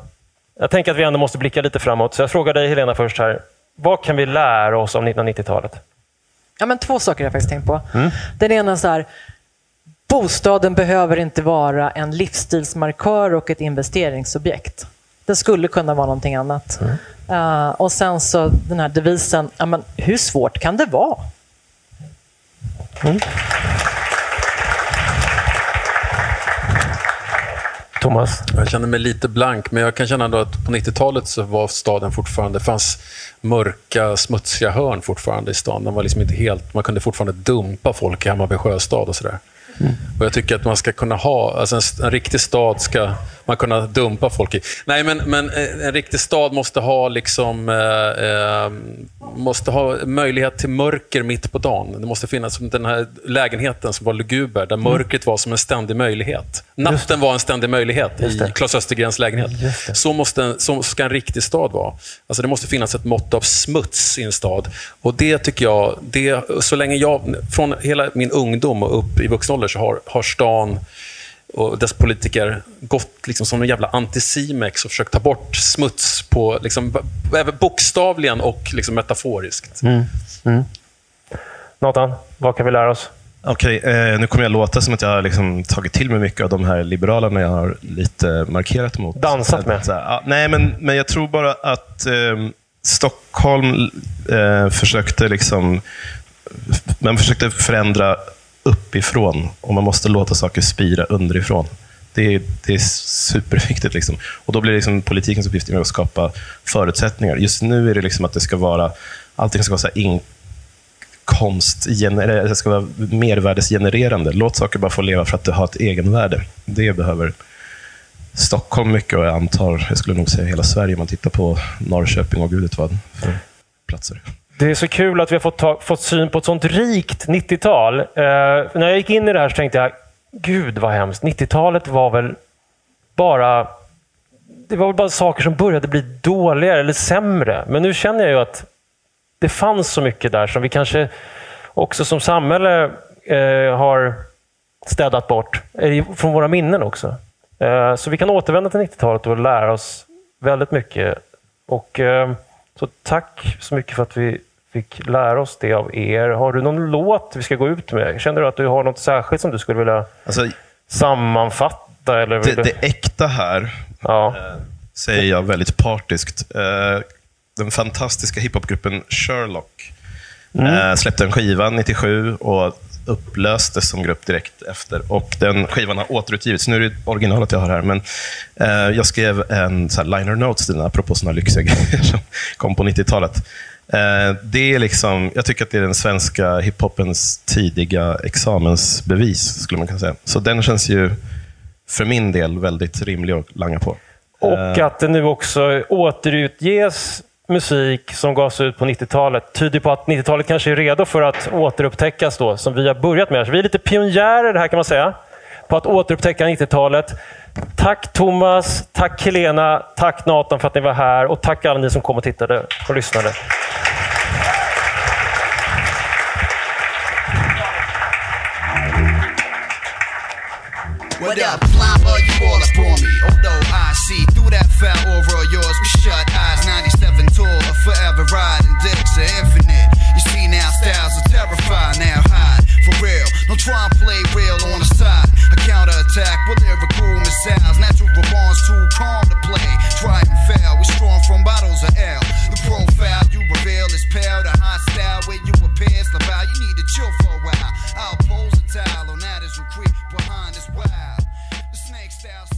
jag tänker att vi ändå måste blicka lite framåt, så jag frågar dig Helena först här. Vad kan vi lära oss om 1990-talet? Ja, men två saker har jag faktiskt tänkt på. Den ena är så här, bostaden behöver inte vara en livsstilsmarkör och ett investeringsobjekt. Det skulle kunna vara någonting annat. Eh, och sen så den här devisen, ja, men hur svårt kan det vara? Thomas? Jag känner mig lite blank, men jag kan känna ändå att på 90-talet så var staden fortfarande... Det fanns mörka, smutsiga hörn fortfarande i stan. Den var liksom inte helt, man kunde fortfarande dumpa folk i Hammarby sjöstad och sådär. Och Jag tycker att man ska kunna ha... Alltså en, en riktig stad ska man kunna dumpa folk i. Nej, men, men eh, en riktig stad måste ha liksom... Eh, eh, måste ha möjlighet till mörker mitt på dagen. Det måste finnas som den här lägenheten som var luguber, där mörkret var som en ständig möjlighet. Natten var en ständig möjlighet i Claes Östergrens lägenhet. Så, måste, så ska en riktig stad vara. Alltså det måste finnas ett mått av smuts i en stad. Och det tycker jag, det, så länge jag, från hela min ungdom och upp i vuxen ålder så har, har stan och dess politiker gått liksom som en jävla anticimex och försökt ta bort smuts på, liksom, bokstavligen och liksom metaforiskt. Nathan, vad kan vi lära oss? Okej, eh, nu kommer jag låta som att jag har liksom tagit till mig mycket av de här liberalerna jag har lite markerat mot. Dansat med. Så här, ja, nej, men, men jag tror bara att eh, Stockholm eh, försökte liksom... Man försökte förändra uppifrån och man måste låta saker spira underifrån. Det är, det är superviktigt. Liksom. Och då blir det liksom politikens uppgift att skapa förutsättningar. Just nu är det liksom att det ska vara, allting ska vara så här det ska vara mervärdesgenererande. Låt saker bara få leva för att det har ett egenvärde. Det behöver Stockholm mycket och jag antar, jag skulle nog säga hela Sverige om man tittar på Norrköping och gud vet vad för platser. Det är så kul att vi har fått, ta, fått syn på ett sånt rikt 90-tal. Eh, när jag gick in i det här så tänkte jag, gud vad hemskt. 90-talet var väl bara det var väl bara saker som började bli dåligare eller sämre. Men nu känner jag ju att det fanns så mycket där som vi kanske också som samhälle eh, har städat bort eh, från våra minnen också. Eh, så vi kan återvända till 90-talet och lära oss väldigt mycket. Och, eh, så tack så mycket för att vi fick lära oss det av er. Har du någon låt vi ska gå ut med? Känner du att du har något särskilt som du skulle vilja alltså, sammanfatta? Eller det, det äkta här ja. eh, säger jag väldigt partiskt. Eh, den fantastiska hiphopgruppen Sherlock mm. eh, släppte en skiva 97 och upplöstes som grupp direkt efter. Och Den skivan har återutgivits. Nu är det originalet jag har här, men eh, jag skrev en så liner notes till den, apropå sådana lyxiga grejer som kom på 90-talet. Eh, det är liksom, jag tycker att det är den svenska hiphopens tidiga examensbevis, skulle man kunna säga. Så den känns ju för min del väldigt rimlig att langa på. Och eh. att det nu också återutges musik som gavs ut på 90-talet tyder på att 90-talet kanske är redo för att återupptäckas då, som vi har börjat med. Så vi är lite pionjärer här kan man säga, på att återupptäcka 90-talet. Tack Thomas, tack Helena, tack Nathan för att ni var här och tack alla ni som kom och tittade och lyssnade. What up, Plumber? You all up on me. Although I see through that fat aura of yours with shut eyes. 97 tall, forever riding dicks are infinite. You see now, styles are terrifying, Now high for real. Don't try and play real on the side. A counter attack with lyrical missiles. Natural response too calm to play. Try and fail. We strong from bottles of L. The profile you reveal is pale. The high style where you appear about. You need to chill for a while. I'll pose a towel on that as we behind this wild. The snake style.